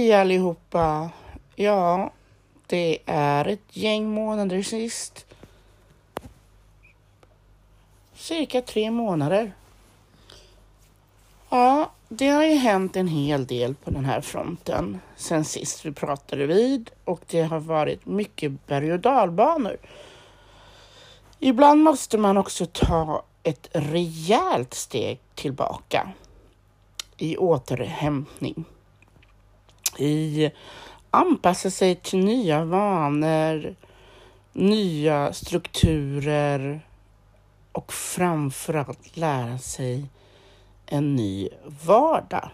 Hej allihopa! Ja, det är ett gäng månader sist. Cirka tre månader. Ja, det har ju hänt en hel del på den här fronten sen sist vi pratade vid och det har varit mycket berg och dalbanor. Ibland måste man också ta ett rejält steg tillbaka i återhämtning i anpassa sig till nya vanor, nya strukturer och framförallt lära sig en ny vardag.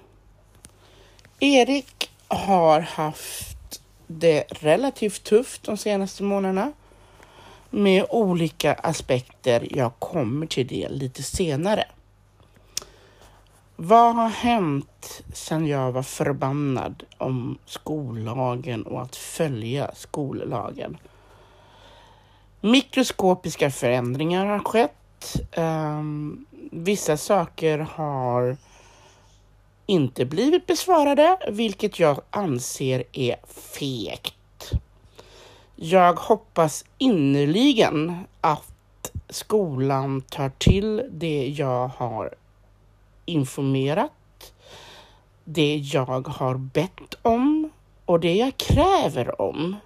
Erik har haft det relativt tufft de senaste månaderna med olika aspekter. Jag kommer till det lite senare. Vad har hänt sedan jag var förbannad om skollagen och att följa skollagen? Mikroskopiska förändringar har skett. Um, vissa saker har inte blivit besvarade, vilket jag anser är fegt. Jag hoppas innerligen att skolan tar till det jag har informerat, det jag har bett om och det jag kräver om.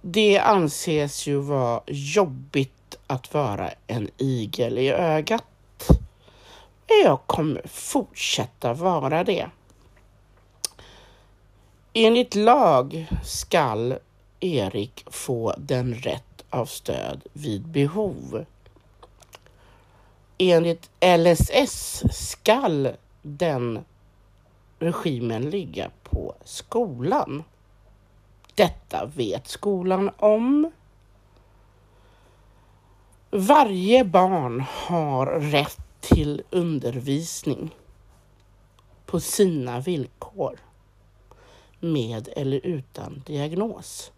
Det anses ju vara jobbigt att vara en igel i ögat. Jag kommer fortsätta vara det. Enligt lag skall Erik få den rätt av stöd vid behov enligt LSS skall den regimen ligga på skolan. Detta vet skolan om. Varje barn har rätt till undervisning på sina villkor med eller utan diagnos.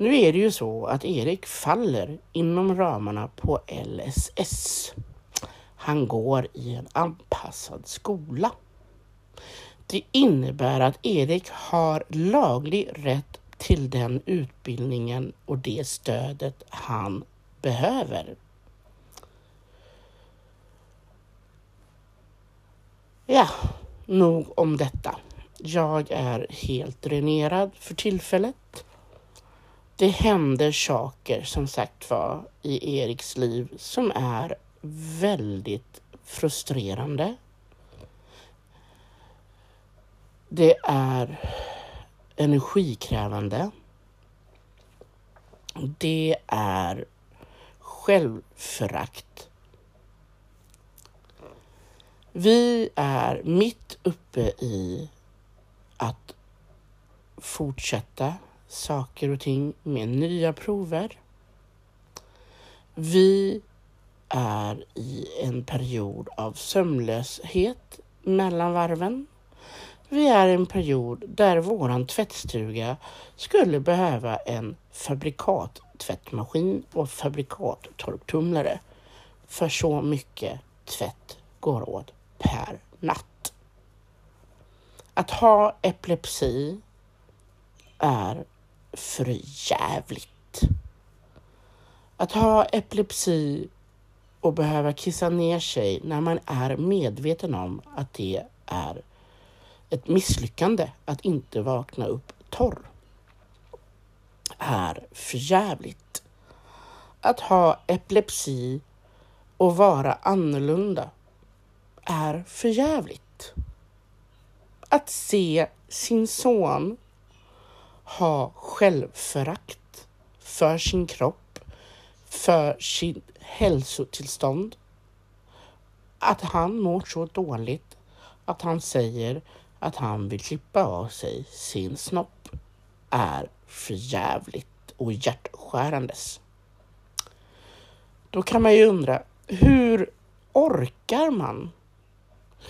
Nu är det ju så att Erik faller inom ramarna på LSS. Han går i en anpassad skola. Det innebär att Erik har laglig rätt till den utbildningen och det stödet han behöver. Ja, nog om detta. Jag är helt dränerad för tillfället det händer saker som sagt var i Eriks liv som är väldigt frustrerande. Det är energikrävande. Det är självförakt. Vi är mitt uppe i att fortsätta saker och ting med nya prover. Vi är i en period av sömnlöshet mellan varven. Vi är i en period där våran tvättstuga skulle behöva en fabrikattvättmaskin och fabrikattorktumlare. För så mycket tvätt går åt per natt. Att ha epilepsi är för jävligt. Att ha epilepsi och behöva kissa ner sig när man är medveten om att det är ett misslyckande att inte vakna upp torr är förjävligt. Att ha epilepsi och vara annorlunda är förjävligt. Att se sin son ha självförakt för sin kropp, för sin hälsotillstånd. Att han mår så dåligt att han säger att han vill klippa av sig sin snopp är förjävligt och hjärtskärandes. Då kan man ju undra, hur orkar man?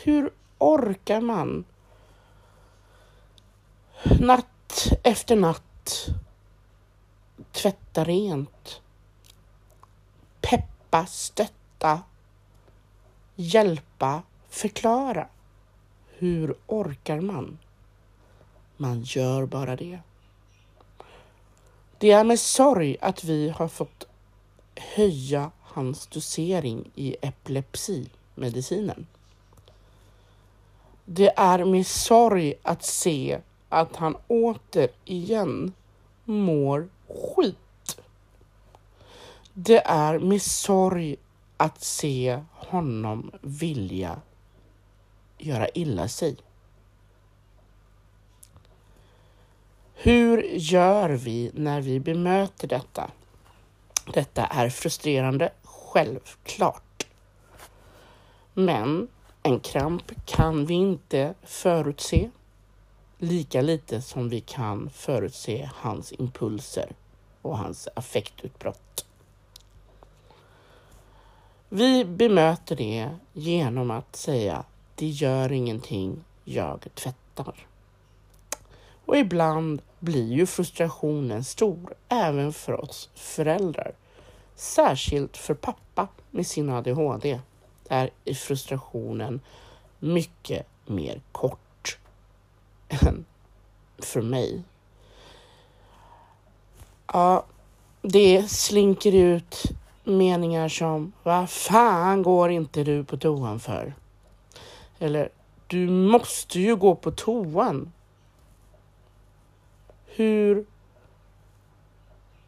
Hur orkar man? Natt efter natt tvätta rent, peppa, stötta, hjälpa, förklara. Hur orkar man? Man gör bara det. Det är med sorg att vi har fått höja hans dosering i epilepsimedicinen. Det är med sorg att se att han återigen mår skit. Det är med sorg att se honom vilja göra illa sig. Hur gör vi när vi bemöter detta? Detta är frustrerande, självklart. Men en kramp kan vi inte förutse. Lika lite som vi kan förutse hans impulser och hans affektutbrott. Vi bemöter det genom att säga det gör ingenting, jag tvättar. Och ibland blir ju frustrationen stor även för oss föräldrar. Särskilt för pappa med sin ADHD. Där är frustrationen mycket mer kort för mig. Ja, det slinker ut meningar som Vad fan går inte du på toan för? Eller Du måste ju gå på toan. Hur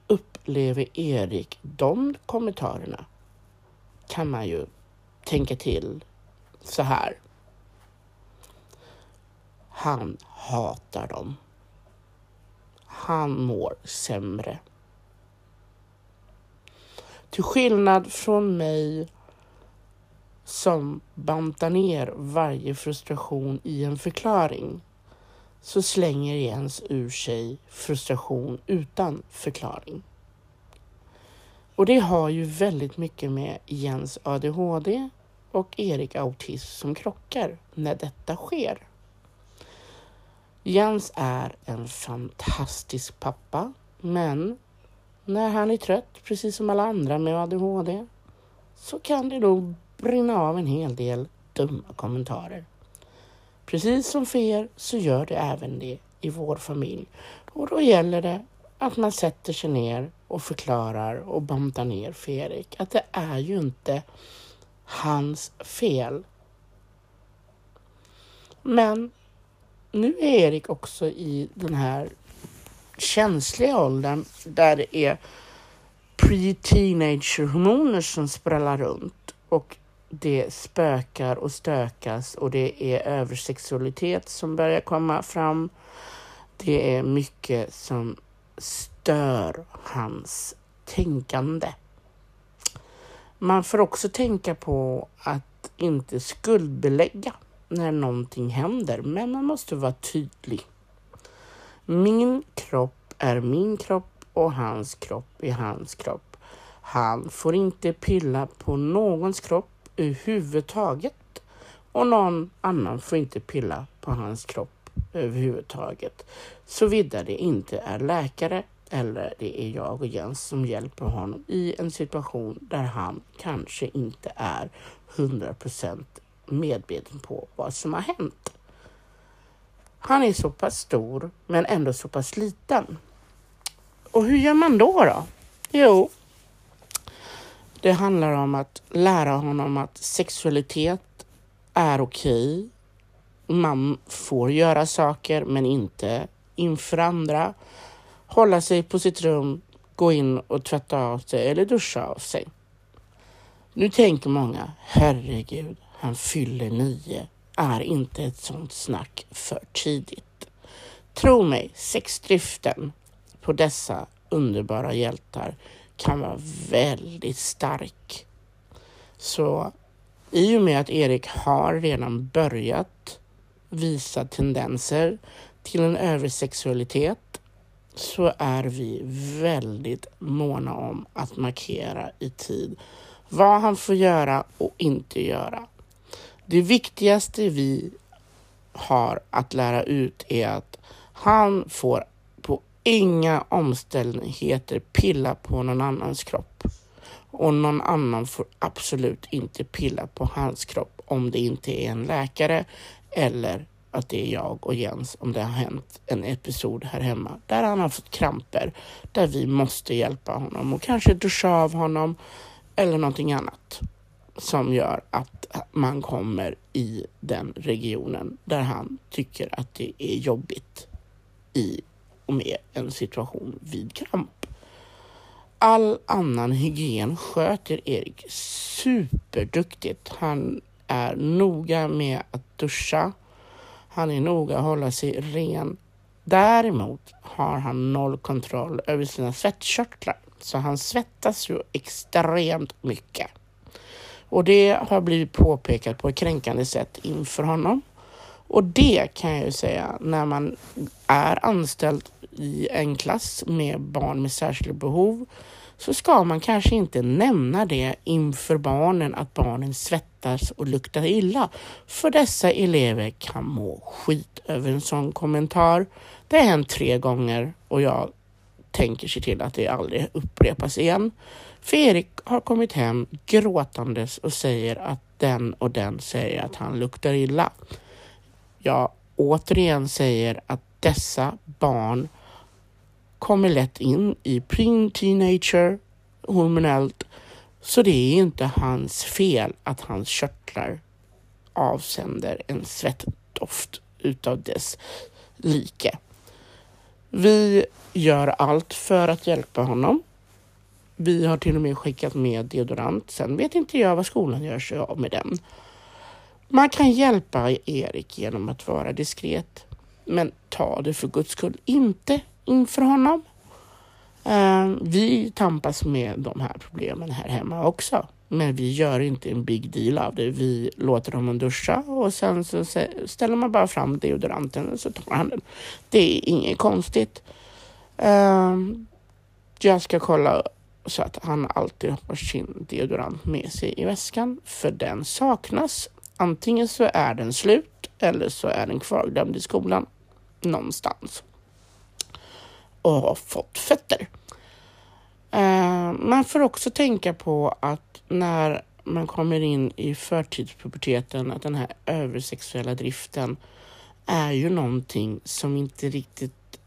upplever Erik de kommentarerna? Kan man ju tänka till så här. Han hatar dem. Han mår sämre. Till skillnad från mig som bantar ner varje frustration i en förklaring så slänger Jens ur sig frustration utan förklaring. Och det har ju väldigt mycket med Jens ADHD och Erik autism som krockar när detta sker. Jens är en fantastisk pappa, men när han är trött, precis som alla andra med ADHD, så kan det nog brinna av en hel del dumma kommentarer. Precis som för er så gör det även det i vår familj. Och då gäller det att man sätter sig ner och förklarar och bantar ner för Erik att det är ju inte hans fel. Men nu är Erik också i den här känsliga åldern där det är pre-teenager-hormoner som sprallar runt och det spökar och stökas och det är översexualitet som börjar komma fram. Det är mycket som stör hans tänkande. Man får också tänka på att inte skuldbelägga när någonting händer, men man måste vara tydlig. Min kropp är min kropp och hans kropp är hans kropp. Han får inte pilla på någons kropp överhuvudtaget och någon annan får inte pilla på hans kropp överhuvudtaget. Såvida det inte är läkare eller det är jag och Jens som hjälper honom i en situation där han kanske inte är 100% medveten på vad som har hänt. Han är så pass stor men ändå så pass liten. Och hur gör man då? då? Jo, det handlar om att lära honom att sexualitet är okej. Man får göra saker men inte inför andra. Hålla sig på sitt rum, gå in och tvätta av sig eller duscha av sig. Nu tänker många, herregud, han fyller nio. Är inte ett sånt snack för tidigt? Tro mig, sexdriften på dessa underbara hjältar kan vara väldigt stark. Så i och med att Erik har redan börjat visa tendenser till en översexualitet så är vi väldigt måna om att markera i tid vad han får göra och inte göra. Det viktigaste vi har att lära ut är att han får på inga omständigheter pilla på någon annans kropp. Och någon annan får absolut inte pilla på hans kropp om det inte är en läkare eller att det är jag och Jens om det har hänt en episod här hemma där han har fått kramper, där vi måste hjälpa honom och kanske duscha av honom eller någonting annat som gör att man kommer i den regionen där han tycker att det är jobbigt i och med en situation vid kramp. All annan hygien sköter Erik superduktigt. Han är noga med att duscha. Han är noga att hålla sig ren. Däremot har han noll kontroll över sina svettkörtlar, så han svettas ju extremt mycket. Och det har blivit påpekat på ett kränkande sätt inför honom. Och det kan jag ju säga när man är anställd i en klass med barn med särskilda behov så ska man kanske inte nämna det inför barnen att barnen svettas och luktar illa. För dessa elever kan må skit över en sån kommentar. Det har hänt tre gånger och jag tänker se till att det aldrig upprepas igen. För Erik har kommit hem gråtandes och säger att den och den säger att han luktar illa. Jag återigen säger att dessa barn kommer lätt in i pre-teenager hormonellt så det är inte hans fel att hans körtlar avsänder en svettdoft utav dess like. Vi gör allt för att hjälpa honom. Vi har till och med skickat med deodorant. Sen vet inte jag vad skolan gör sig av med den. Man kan hjälpa Erik genom att vara diskret. Men ta det för guds skull inte inför honom. Eh, vi tampas med de här problemen här hemma också. Men vi gör inte en big deal av det. Vi låter honom duscha och sen så ställer man bara fram deodoranten och så tar han den. Det är inget konstigt. Eh, jag ska kolla så att han alltid har sin deodorant med sig i väskan, för den saknas. Antingen så är den slut eller så är den kvarglömd i skolan någonstans och har fått fötter. Eh, man får också tänka på att när man kommer in i förtidspuberteten att den här översexuella driften är ju någonting som inte riktigt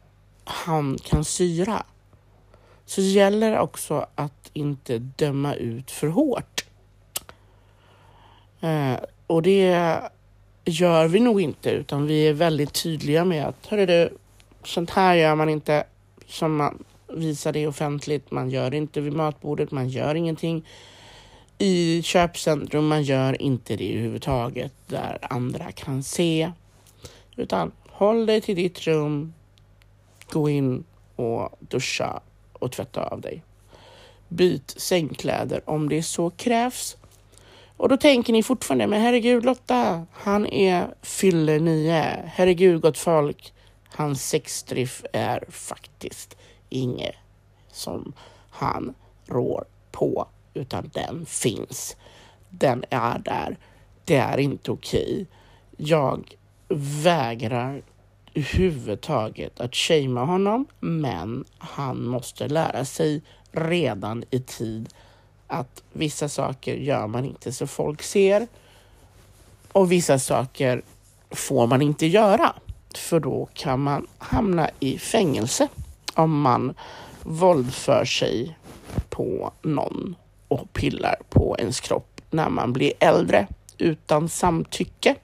han kan syra. Så det gäller också att inte döma ut för hårt. Eh, och det gör vi nog inte utan vi är väldigt tydliga med att hörru du, sånt här gör man inte som man visar det offentligt. Man gör det inte vid matbordet, man gör ingenting i köpcentrum, man gör inte det överhuvudtaget där andra kan se. Utan håll dig till ditt rum, gå in och duscha och tvätta av dig. Byt sängkläder om det så krävs. Och då tänker ni fortfarande, men herregud Lotta, han är fyller nio. Herregud gott folk, hans sexdrift är faktiskt inget som han rår på, utan den finns. Den är där. Det är inte okej. Jag vägrar överhuvudtaget att shamea honom, men han måste lära sig redan i tid att vissa saker gör man inte så folk ser och vissa saker får man inte göra för då kan man hamna i fängelse om man våldför sig på någon och pillar på ens kropp när man blir äldre utan samtycke.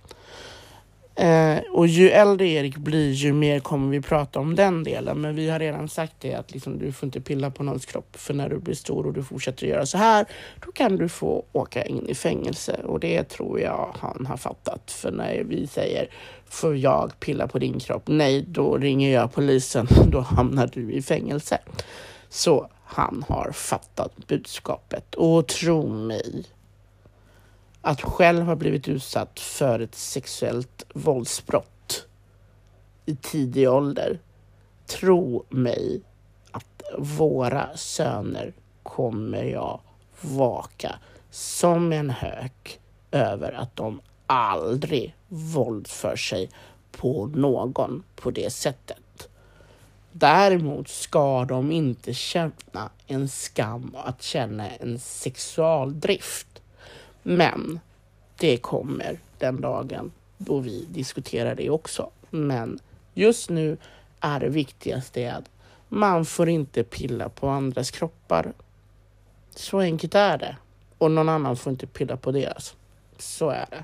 Eh, och ju äldre Erik blir, ju mer kommer vi prata om den delen. Men vi har redan sagt det att liksom, du får inte pilla på någons kropp. För när du blir stor och du fortsätter göra så här, då kan du få åka in i fängelse. Och det tror jag han har fattat. För när vi säger, får jag pilla på din kropp? Nej, då ringer jag polisen. Då hamnar du i fängelse. Så han har fattat budskapet. Och tro mig, att själv ha blivit utsatt för ett sexuellt våldsbrott i tidig ålder. Tro mig att våra söner kommer jag vaka som en hök över att de aldrig våldför sig på någon på det sättet. Däremot ska de inte känna en skam att känna en sexualdrift. Men det kommer den dagen då vi diskuterar det också. Men just nu är det viktigaste att man får inte pilla på andras kroppar. Så enkelt är det. Och någon annan får inte pilla på deras. Så är det.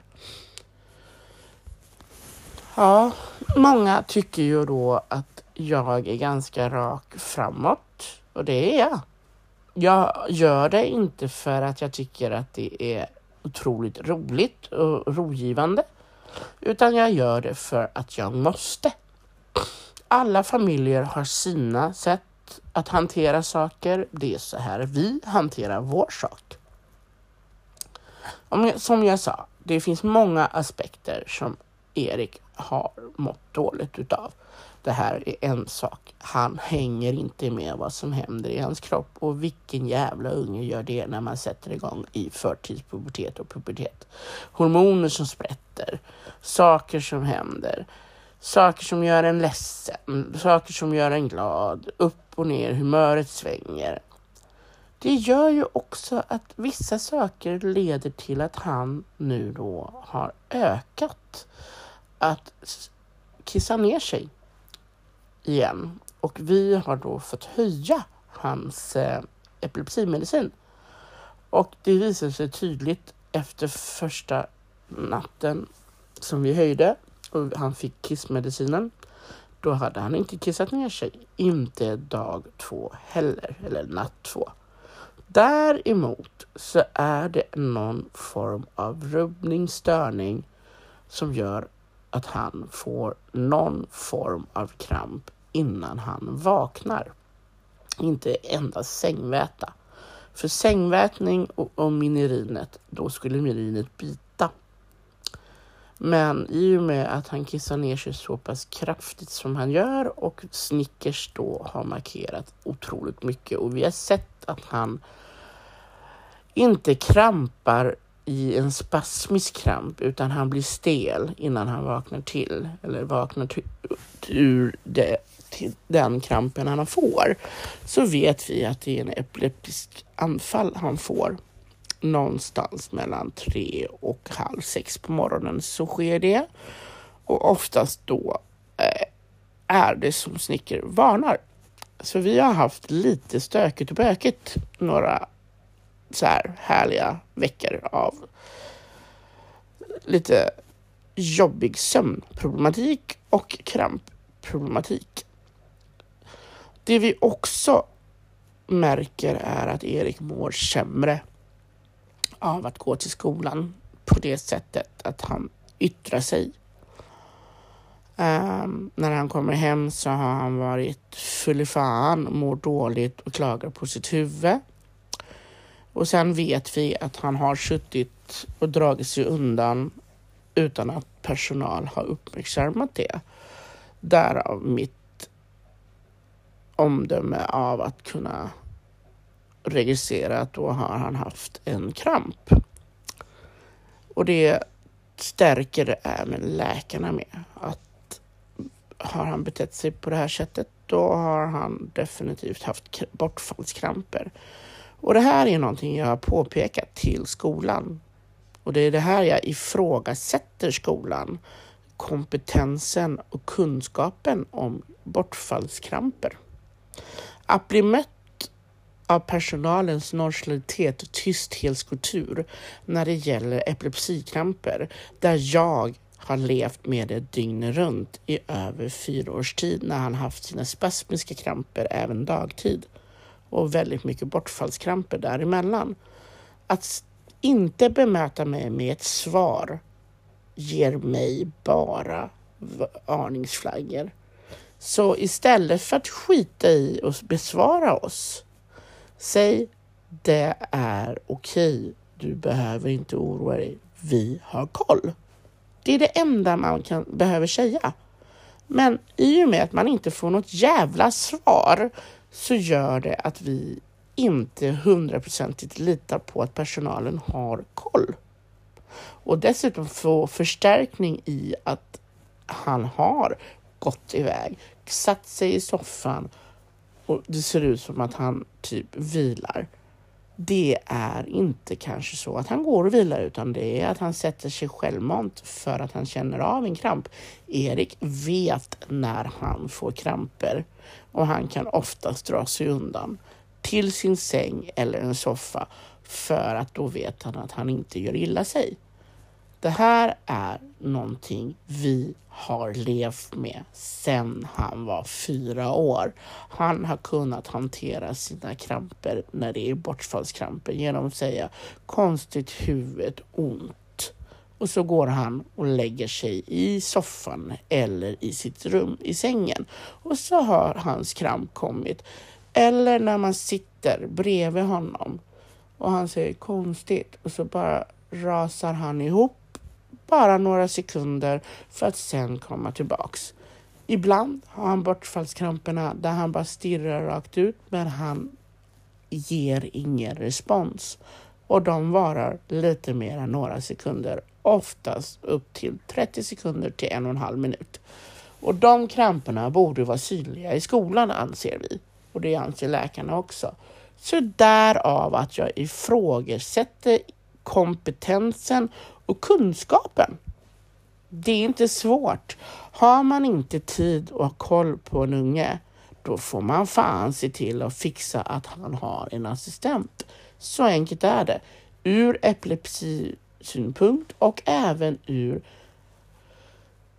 Ja, många tycker ju då att jag är ganska rak framåt och det är jag. Jag gör det inte för att jag tycker att det är otroligt roligt och rogivande, utan jag gör det för att jag måste. Alla familjer har sina sätt att hantera saker. Det är så här vi hanterar vår sak. Som jag sa, det finns många aspekter som Erik har mått dåligt utav. Det här är en sak. Han hänger inte med vad som händer i hans kropp och vilken jävla unge gör det när man sätter igång i förtidspubertet och pubertet. Hormoner som sprätter, saker som händer, saker som gör en ledsen, saker som gör en glad, upp och ner, humöret svänger. Det gör ju också att vissa saker leder till att han nu då har ökat att kissa ner sig igen. Och vi har då fått höja hans eh, epilepsimedicin. Och det visade sig tydligt efter första natten som vi höjde och han fick kissmedicinen. Då hade han inte kissat ner sig. Inte dag två heller, eller natt två. Däremot så är det någon form av rubbning, störning som gör att han får någon form av kramp innan han vaknar. Inte endast sängväta. För sängvätning och, och minerinet, då skulle minerinet bita. Men i och med att han kissar ner sig så pass kraftigt som han gör och Snickers då har markerat otroligt mycket och vi har sett att han inte krampar i en spasmisk kramp utan han blir stel innan han vaknar till eller vaknar ur det, den krampen han får så vet vi att det är en epileptisk anfall han får någonstans mellan tre och halv sex på morgonen så sker det och oftast då eh, är det som Snicker varnar. Så vi har haft lite stökigt och bökigt några så här härliga veckor av lite jobbig sömnproblematik och krampproblematik. Det vi också märker är att Erik mår sämre av att gå till skolan på det sättet att han yttrar sig. Um, när han kommer hem så har han varit full i fan, mår dåligt och klagar på sitt huvud. Och sen vet vi att han har suttit och dragit sig undan utan att personal har uppmärksammat det. Därav mitt omdöme av att kunna registrera att då har han haft en kramp. Och det stärker även läkarna med att har han betett sig på det här sättet då har han definitivt haft bortfallskramper. Och det här är någonting jag har påpekat till skolan. Och det är det här jag ifrågasätter skolan. Kompetensen och kunskapen om bortfallskramper. Att bli mött av personalens nonchalitet, och tysthetskultur när det gäller epilepsikramper där jag har levt med det dygnet runt i över fyra års tid när han haft sina spasmiska kramper även dagtid och väldigt mycket bortfallskramper däremellan. Att inte bemöta mig med ett svar ger mig bara varningsflaggor. Så istället för att skita i och besvara oss, säg det är okej. Du behöver inte oroa dig. Vi har koll. Det är det enda man kan, behöver säga. Men i och med att man inte får något jävla svar så gör det att vi inte hundraprocentigt litar på att personalen har koll. Och dessutom få förstärkning i att han har gått iväg, satt sig i soffan och det ser ut som att han typ vilar. det är inte kanske så att han går och vilar utan det är att han sätter sig självmant för att han känner av en kramp. Erik vet när han får kramper och han kan oftast dra sig undan till sin säng eller en soffa för att då vet han att han inte gör illa sig. Det här är någonting vi har levt med sedan han var fyra år. Han har kunnat hantera sina kramper när det är bortfallskramper genom att säga konstigt huvud, ont. Och så går han och lägger sig i soffan eller i sitt rum i sängen. Och så har hans kramp kommit. Eller när man sitter bredvid honom och han säger konstigt och så bara rasar han ihop bara några sekunder för att sen komma tillbaks. Ibland har han bortfallskramperna där han bara stirrar rakt ut men han ger ingen respons och de varar lite mer än några sekunder, oftast upp till 30 sekunder till en och en halv minut. Och de kramperna borde vara synliga i skolan anser vi och det anser läkarna också. Så därav att jag ifrågasätter kompetensen och kunskapen. Det är inte svårt. Har man inte tid och koll på en unge, då får man fan se till att fixa att han har en assistent. Så enkelt är det. Ur epilepsisynpunkt och även ur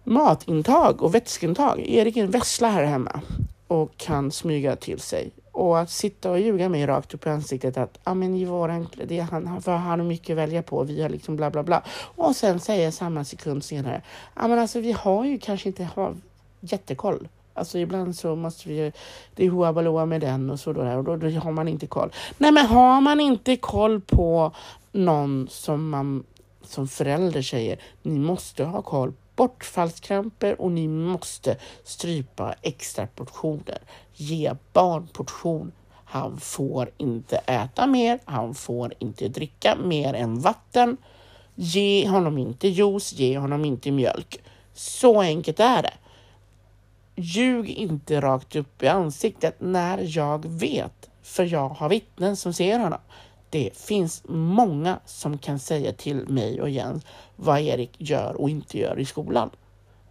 matintag och vätskeintag. Erik är en vessla här hemma och kan smyga till sig och att sitta och ljuga mig rakt upp i ansiktet att ah, men i våran, det han, för han har mycket att välja på, vi har liksom bla bla bla. Och sen säger samma sekund senare, ah, men alltså vi har ju kanske inte har jättekoll. Alltså ibland så måste vi, det är hoabaloa med den och så då där, och då, då har man inte koll. Nej men har man inte koll på någon som man som förälder säger, ni måste ha koll bortfallskramper och ni måste strypa extra portioner. Ge barn portion. Han får inte äta mer, han får inte dricka mer än vatten. Ge honom inte juice, ge honom inte mjölk. Så enkelt är det. Ljug inte rakt upp i ansiktet när jag vet, för jag har vittnen som ser honom. Det finns många som kan säga till mig och Jens vad Erik gör och inte gör i skolan.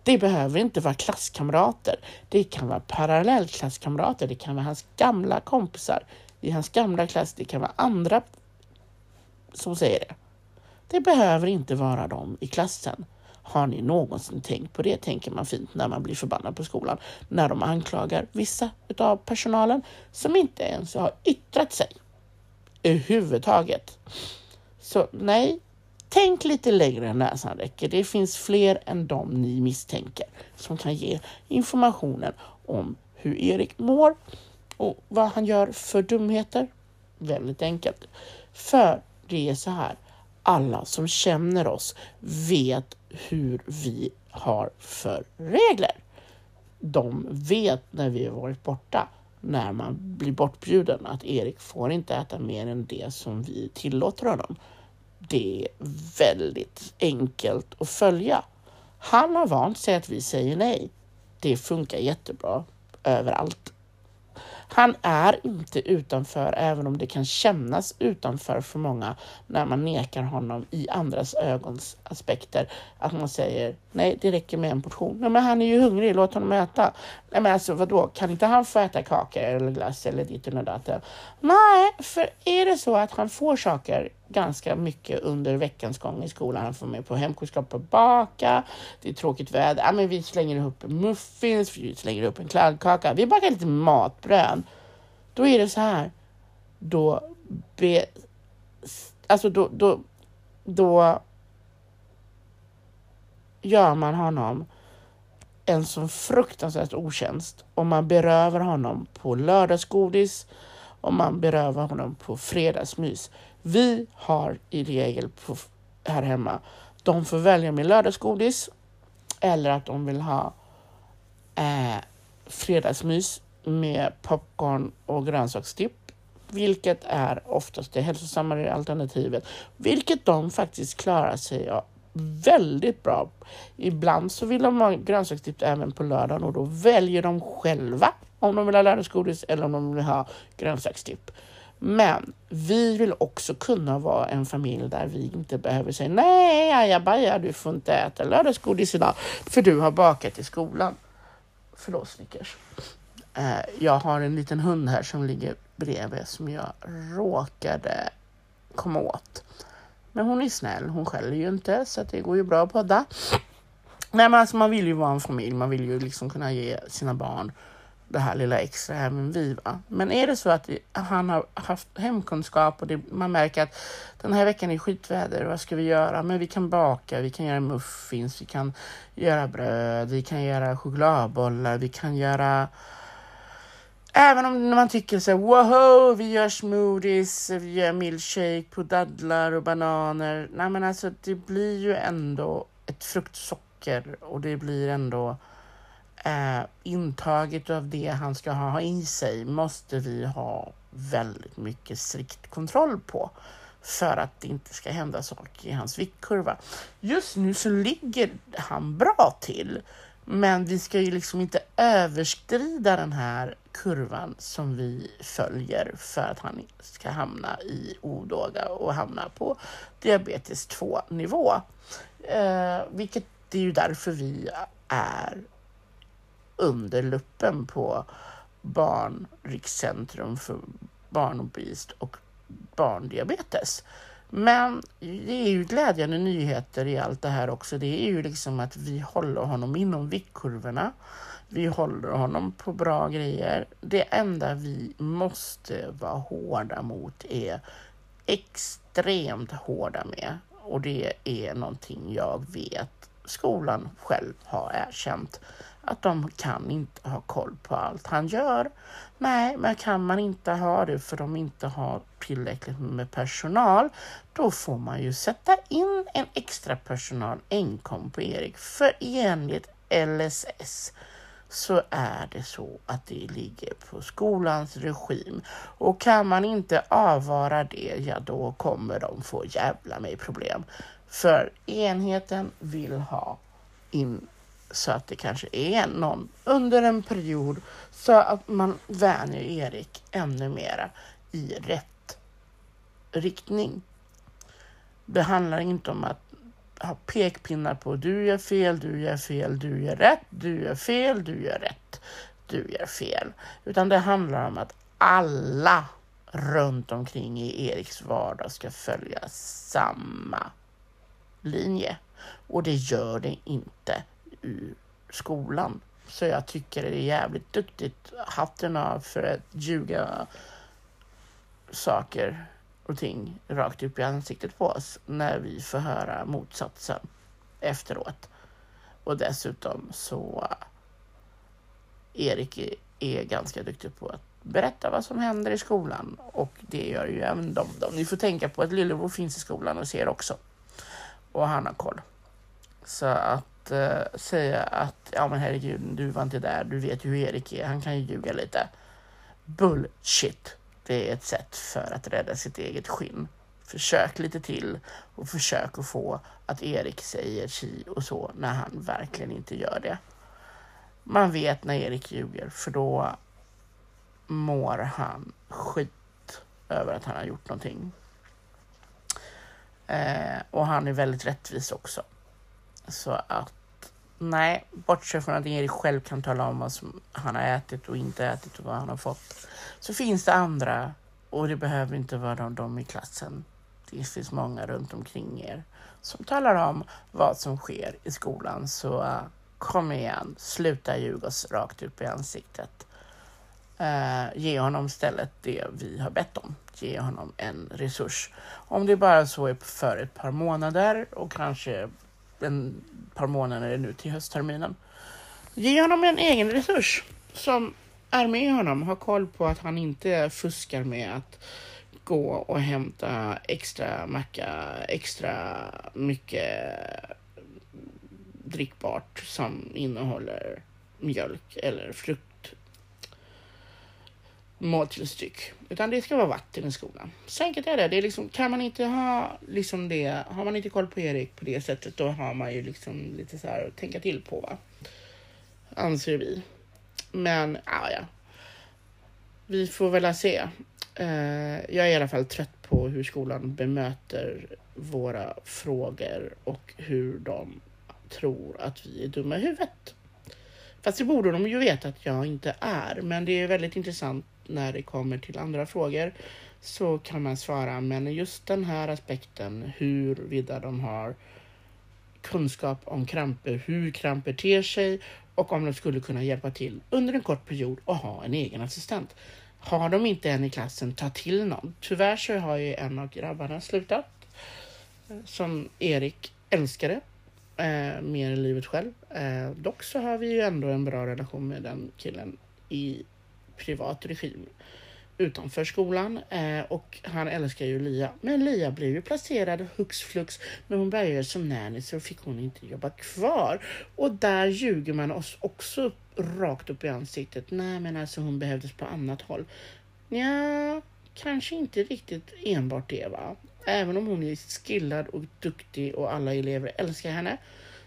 Det behöver inte vara klasskamrater. Det kan vara parallellklasskamrater. Det kan vara hans gamla kompisar i hans gamla klass. Det kan vara andra som säger det. Det behöver inte vara de i klassen. Har ni någonsin tänkt på det? Tänker man fint när man blir förbannad på skolan. När de anklagar vissa av personalen som inte ens har yttrat sig överhuvudtaget. Så nej, tänk lite längre än näsan räcker. Det finns fler än de ni misstänker som kan ge informationen om hur Erik mår och vad han gör för dumheter. Väldigt enkelt. För det är så här, alla som känner oss vet hur vi har för regler. De vet när vi har varit borta när man blir bortbjuden att Erik får inte äta mer än det som vi tillåter honom. Det är väldigt enkelt att följa. Han har vant sig att vi säger nej. Det funkar jättebra överallt. Han är inte utanför, även om det kan kännas utanför för många när man nekar honom i andras ögons aspekter. Att man säger nej, det räcker med en portion. Nej, men han är ju hungrig, låt honom äta. Nej, men alltså vadå, kan inte han få äta kaka eller glass eller ditt och datten? Nej, för är det så att han får saker ganska mycket under veckans gång i skolan. Han får med på hemkunskap och baka. Det är tråkigt väder. Ja, men vi slänger ihop muffins, vi slänger ihop en kladdkaka. Vi bakar lite matbröd. Då är det så här. Då be, alltså då, då, då gör man honom en så fruktansvärt otjänst om man berövar honom på lördagsgodis och man berövar honom på fredagsmys. Vi har i regel på, här hemma, de får välja med lördagsgodis eller att de vill ha eh, fredagsmys med popcorn och grönsaksdipp, vilket är oftast det hälsosammare alternativet, vilket de faktiskt klarar sig väldigt bra. Ibland så vill de ha grönsaksdipp även på lördagen och då väljer de själva om de vill ha lördagsgodis eller om de vill ha grönsaksdipp. Men vi vill också kunna vara en familj där vi inte behöver säga nej, ajabaja, du får inte äta lördagsgodis idag för du har bakat i skolan. Förlåt Snickers. Eh, jag har en liten hund här som ligger bredvid som jag råkade komma åt. Men hon är snäll, hon skäller ju inte så det går ju bra att podda. Nej men alltså man vill ju vara en familj, man vill ju liksom kunna ge sina barn det här lilla extra även vi. Va? Men är det så att han har haft hemkunskap och det, man märker att den här veckan är skitväder, vad ska vi göra? Men vi kan baka, vi kan göra muffins, vi kan göra bröd, vi kan göra chokladbollar, vi kan göra Även om man tycker så här, wow, vi gör smoothies, vi gör milkshake på dadlar och bananer. Nej men alltså det blir ju ändå ett fruktsocker och det blir ändå eh, intaget av det han ska ha i sig måste vi ha väldigt mycket strikt kontroll på för att det inte ska hända saker i hans viktkurva. Just nu så ligger han bra till, men vi ska ju liksom inte överskrida den här kurvan som vi följer för att han ska hamna i odåga och hamna på diabetes 2 nivå. Eh, vilket det är ju därför vi är under luppen på Barnrikscentrum för barnobist och barndiabetes. Men det är ju glädjande nyheter i allt det här också. Det är ju liksom att vi håller honom inom viktkurvorna. Vi håller honom på bra grejer. Det enda vi måste vara hårda mot är extremt hårda med och det är någonting jag vet skolan själv har erkänt att de kan inte ha koll på allt han gör. Nej, men kan man inte ha det för de inte har tillräckligt med personal, då får man ju sätta in en extra personal enkom på Erik. För enligt LSS så är det så att det ligger på skolans regim. Och kan man inte avvara det, ja då kommer de få jävla mig problem. För enheten vill ha in så att det kanske är någon under en period så att man vänjer Erik ännu mera i rätt riktning. Det handlar inte om att ha pekpinnar på du gör fel, du gör fel, du gör rätt, du gör fel, du gör rätt, du gör fel. Utan det handlar om att alla runt omkring i Eriks vardag ska följa samma linje. Och det gör det inte i skolan. Så jag tycker det är jävligt duktigt. Hatten av för att ljuga saker och ting rakt upp i ansiktet på oss när vi får höra motsatsen efteråt. Och dessutom så eh, Erik är ganska duktig på att berätta vad som händer i skolan och det gör ju även de. de. Ni får tänka på att Lillebror finns i skolan och ser också. Och han har koll. Så att att uh, säga att ja men herregud, du var inte där, du vet ju hur Erik är, han kan ju ljuga lite. Bullshit. Det är ett sätt för att rädda sitt eget skinn. Försök lite till och försök att få att Erik säger si och så när han verkligen inte gör det. Man vet när Erik ljuger för då mår han skit över att han har gjort någonting. Eh, och han är väldigt rättvis också. Så att nej, bortsett från att Erik själv kan tala om vad som han har ätit och inte ätit och vad han har fått. Så finns det andra och det behöver inte vara de, de i klassen. Det finns många runt omkring er som talar om vad som sker i skolan. Så uh, kom igen, sluta ljuga oss rakt upp i ansiktet. Uh, ge honom istället det vi har bett om. Ge honom en resurs. Om det bara så är för ett par månader och kanske en par månader nu till höstterminen. Ge honom en egen resurs som är med honom, har koll på att han inte fuskar med att gå och hämta extra macka, extra mycket drickbart som innehåller mjölk eller frukt måltidsdryck. Utan det ska vara vatten i skolan. Så enkelt är det. det är liksom, kan man inte ha liksom det, har man inte koll på Erik på det sättet, då har man ju liksom lite så här att tänka till på. Va? Anser vi. Men ja, ja. Vi får väl se. Uh, jag är i alla fall trött på hur skolan bemöter våra frågor och hur de tror att vi är dumma i huvudet. Fast det borde de ju veta att jag inte är, men det är väldigt intressant när det kommer till andra frågor så kan man svara, men just den här aspekten, huruvida de har kunskap om kramper, hur kramper ter sig och om de skulle kunna hjälpa till under en kort period och ha en egen assistent. Har de inte en i klassen, ta till någon. Tyvärr så har ju en av grabbarna slutat, eh, som Erik älskade eh, mer än livet själv. Eh, dock så har vi ju ändå en bra relation med den killen i privat regim utanför skolan eh, och han älskar ju Lia. Men Lia blev ju placerad hux flux när hon började som nanny så fick hon inte jobba kvar. Och där ljuger man oss också rakt upp i ansiktet. Nej men alltså hon behövdes på annat håll. Ja, kanske inte riktigt enbart det va. Även om hon är skillad och duktig och alla elever älskar henne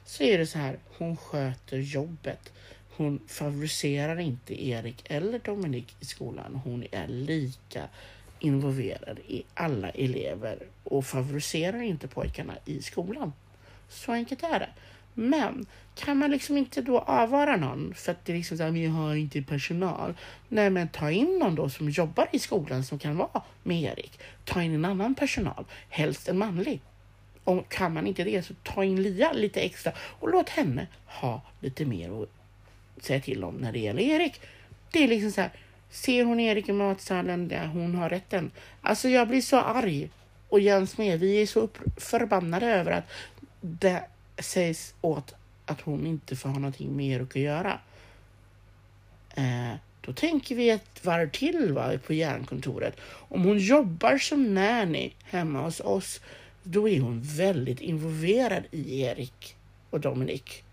så är det så här, hon sköter jobbet. Hon favoriserar inte Erik eller Dominik i skolan. Hon är lika involverad i alla elever och favoriserar inte pojkarna i skolan. Så enkelt är det. Men kan man liksom inte då avvara någon för att det är liksom så här, vi har inte personal. Nej, men ta in någon då som jobbar i skolan som kan vara med Erik. Ta in en annan personal, helst en manlig. Och kan man inte det så ta in Lia lite extra och låt henne ha lite mer att säga till om när det gäller Erik. Det är liksom så här, ser hon Erik i matsalen, där hon har rätten. Alltså jag blir så arg. Och Jens med, vi är så förbannade över att det sägs åt att hon inte får ha någonting med Erik att göra. Eh, då tänker vi ett varv till va, på järnkontoret. Om hon jobbar som nanny hemma hos oss, då är hon väldigt involverad i Erik och Dominik.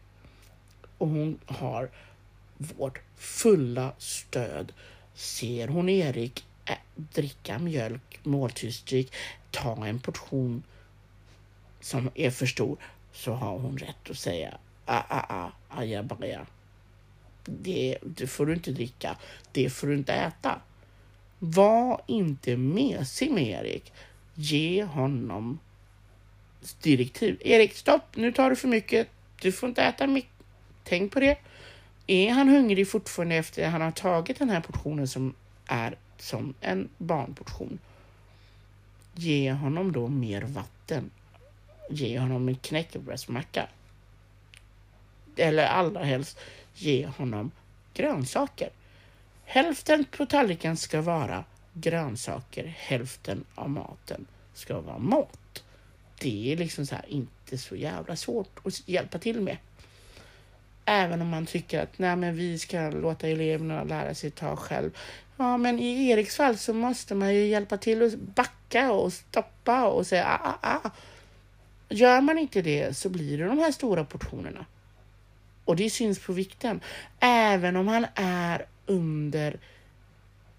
Och hon har vårt fulla stöd. Ser hon Erik äh, dricka mjölk, måltidsdryck, ta en portion som är för stor så har hon rätt att säga ah, ah, ah, ajabaja. Det, det får du inte dricka, det får du inte äta. Var inte mesig med Erik. Ge honom direktiv. Erik, stopp, nu tar du för mycket. Du får inte äta mycket. Tänk på det. Är han hungrig fortfarande efter att han har tagit den här portionen som är som en barnportion? Ge honom då mer vatten. Ge honom en knäckebrödsmacka. Eller allra helst ge honom grönsaker. Hälften på tallriken ska vara grönsaker, hälften av maten ska vara mat. Det är liksom så här inte så jävla svårt att hjälpa till med. Även om man tycker att nej, men vi ska låta eleverna lära sig ta själv. Ja, men i Eriks fall så måste man ju hjälpa till att backa och stoppa och säga ah, ah, ah. Gör man inte det så blir det de här stora portionerna. Och det syns på vikten. Även om han är under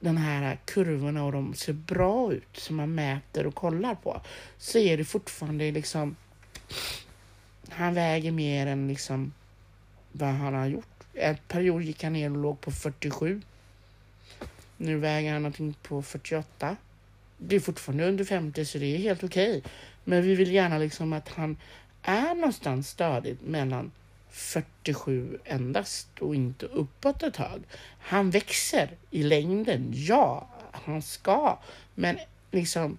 den här kurvorna och de ser bra ut som man mäter och kollar på så är det fortfarande liksom han väger mer än liksom vad han har gjort. En period gick han ner och låg på 47. Nu väger han någonting på 48. Det är fortfarande under 50 så det är helt okej. Okay. Men vi vill gärna liksom att han är någonstans stadigt mellan 47 endast och inte uppåt ett tag. Han växer i längden, ja, han ska. Men liksom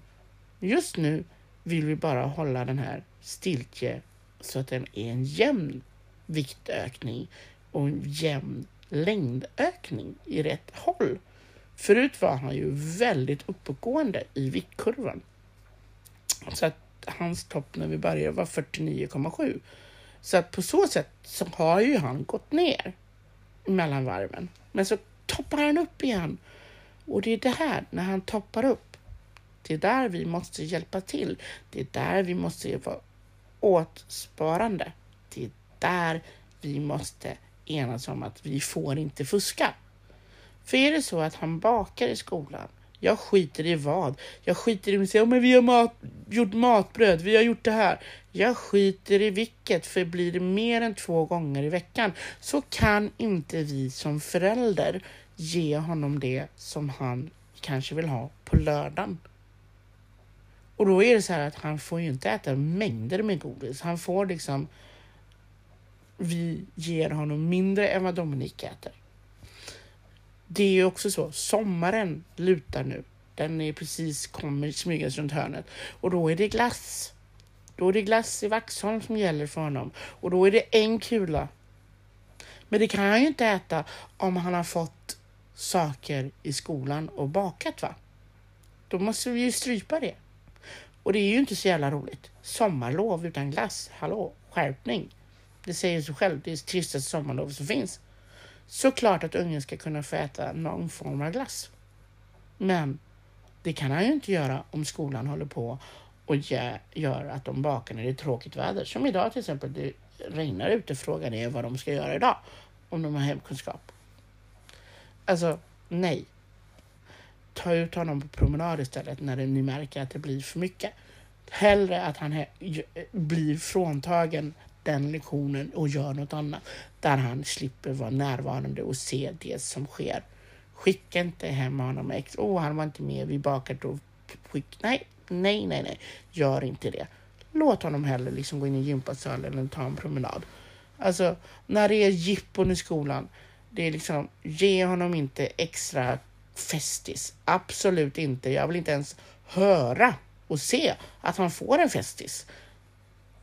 just nu vill vi bara hålla den här stiltje så att den är en jämn viktökning och en jämn längdökning i rätt håll. Förut var han ju väldigt uppåtgående i viktkurvan. Så att hans topp när vi började var 49,7. Så att på så sätt så har ju han gått ner mellan varven. Men så toppar han upp igen. Och det är det här, när han toppar upp, det är där vi måste hjälpa till. Det är där vi måste vara åtsparande. Där vi måste enas om att vi får inte fuska. För är det så att han bakar i skolan, jag skiter i vad. Jag skiter i att säga, men vi har mat, gjort matbröd, vi har gjort det här. Jag skiter i vilket, för blir det mer än två gånger i veckan så kan inte vi som förälder ge honom det som han kanske vill ha på lördagen. Och då är det så här att han får ju inte äta mängder med godis. Han får liksom, vi ger honom mindre än vad Dominik äter. Det är ju också så, sommaren lutar nu. Den är precis kommer smygas runt hörnet och då är det glass. Då är det glass i Vaxholm som gäller för honom och då är det en kula. Men det kan han ju inte äta om han har fått saker i skolan och bakat va? Då måste vi ju strypa det. Och det är ju inte så jävla roligt. Sommarlov utan glass, hallå, skärpning. Det säger sig själv, det är det tristaste sommarlov som finns. Såklart att ungen ska kunna få äta någon form av glass. Men det kan han ju inte göra om skolan håller på och gör att de bakar när det är tråkigt väder. Som idag till exempel, det regnar ute. Frågan är vad de ska göra idag om de har hemkunskap. Alltså, nej. Ta ut honom på promenad istället när ni märker att det blir för mycket. Hellre att han blir fråntagen den lektionen och gör något annat där han slipper vara närvarande och se det som sker. Skicka inte hem honom med Åh, oh, han var inte med, vi bakade och Skick. Nej, nej, nej, nej, gör inte det. Låt honom hellre liksom gå in i gympasalen eller ta en promenad. Alltså, när det är jippon i skolan, det är liksom, ge honom inte extra festis. Absolut inte. Jag vill inte ens höra och se att han får en festis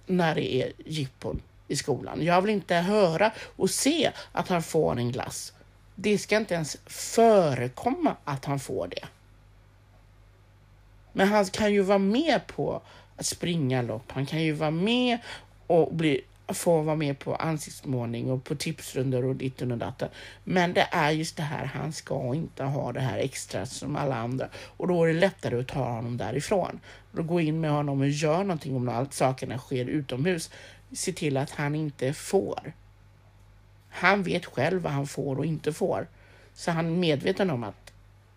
när det är jippon i skolan. Jag vill inte höra och se att han får en glass. Det ska inte ens förekomma att han får det. Men han kan ju vara med på att springa lopp. Han kan ju vara med och bli, få vara med på ansiktsmålning och på tipsrundor och ditten och datten. Men det är just det här, han ska inte ha det här extra som alla andra och då är det lättare att ta honom därifrån. Då gå in med honom och gör någonting om allt sakerna sker utomhus. Se till att han inte får. Han vet själv vad han får och inte får. Så han är medveten om att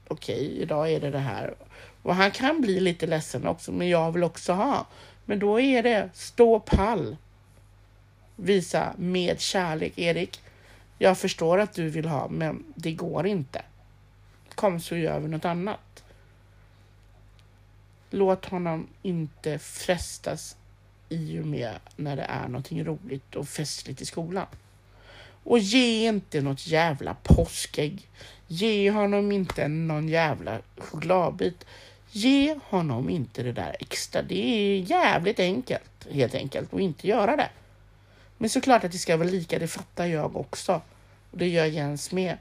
okej, okay, idag är det det här. Och han kan bli lite ledsen också, men jag vill också ha. Men då är det stå pall. Visa med kärlek. Erik, jag förstår att du vill ha, men det går inte. Kom så gör vi något annat. Låt honom inte frestas i och med när det är någonting roligt och festligt i skolan. Och ge inte något jävla påskägg. Ge honom inte någon jävla chokladbit. Ge honom inte det där extra. Det är jävligt enkelt, helt enkelt, att inte göra det. Men såklart att det ska vara lika, det fattar jag också. Och det gör Jens med.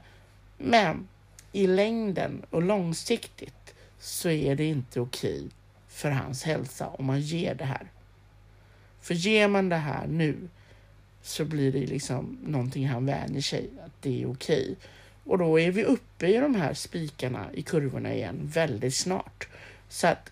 Men i längden och långsiktigt så är det inte okej för hans hälsa om man ger det här. För ger man det här nu så blir det liksom någonting han vänjer sig att det är okej. Och då är vi uppe i de här spikarna i kurvorna igen väldigt snart. Så att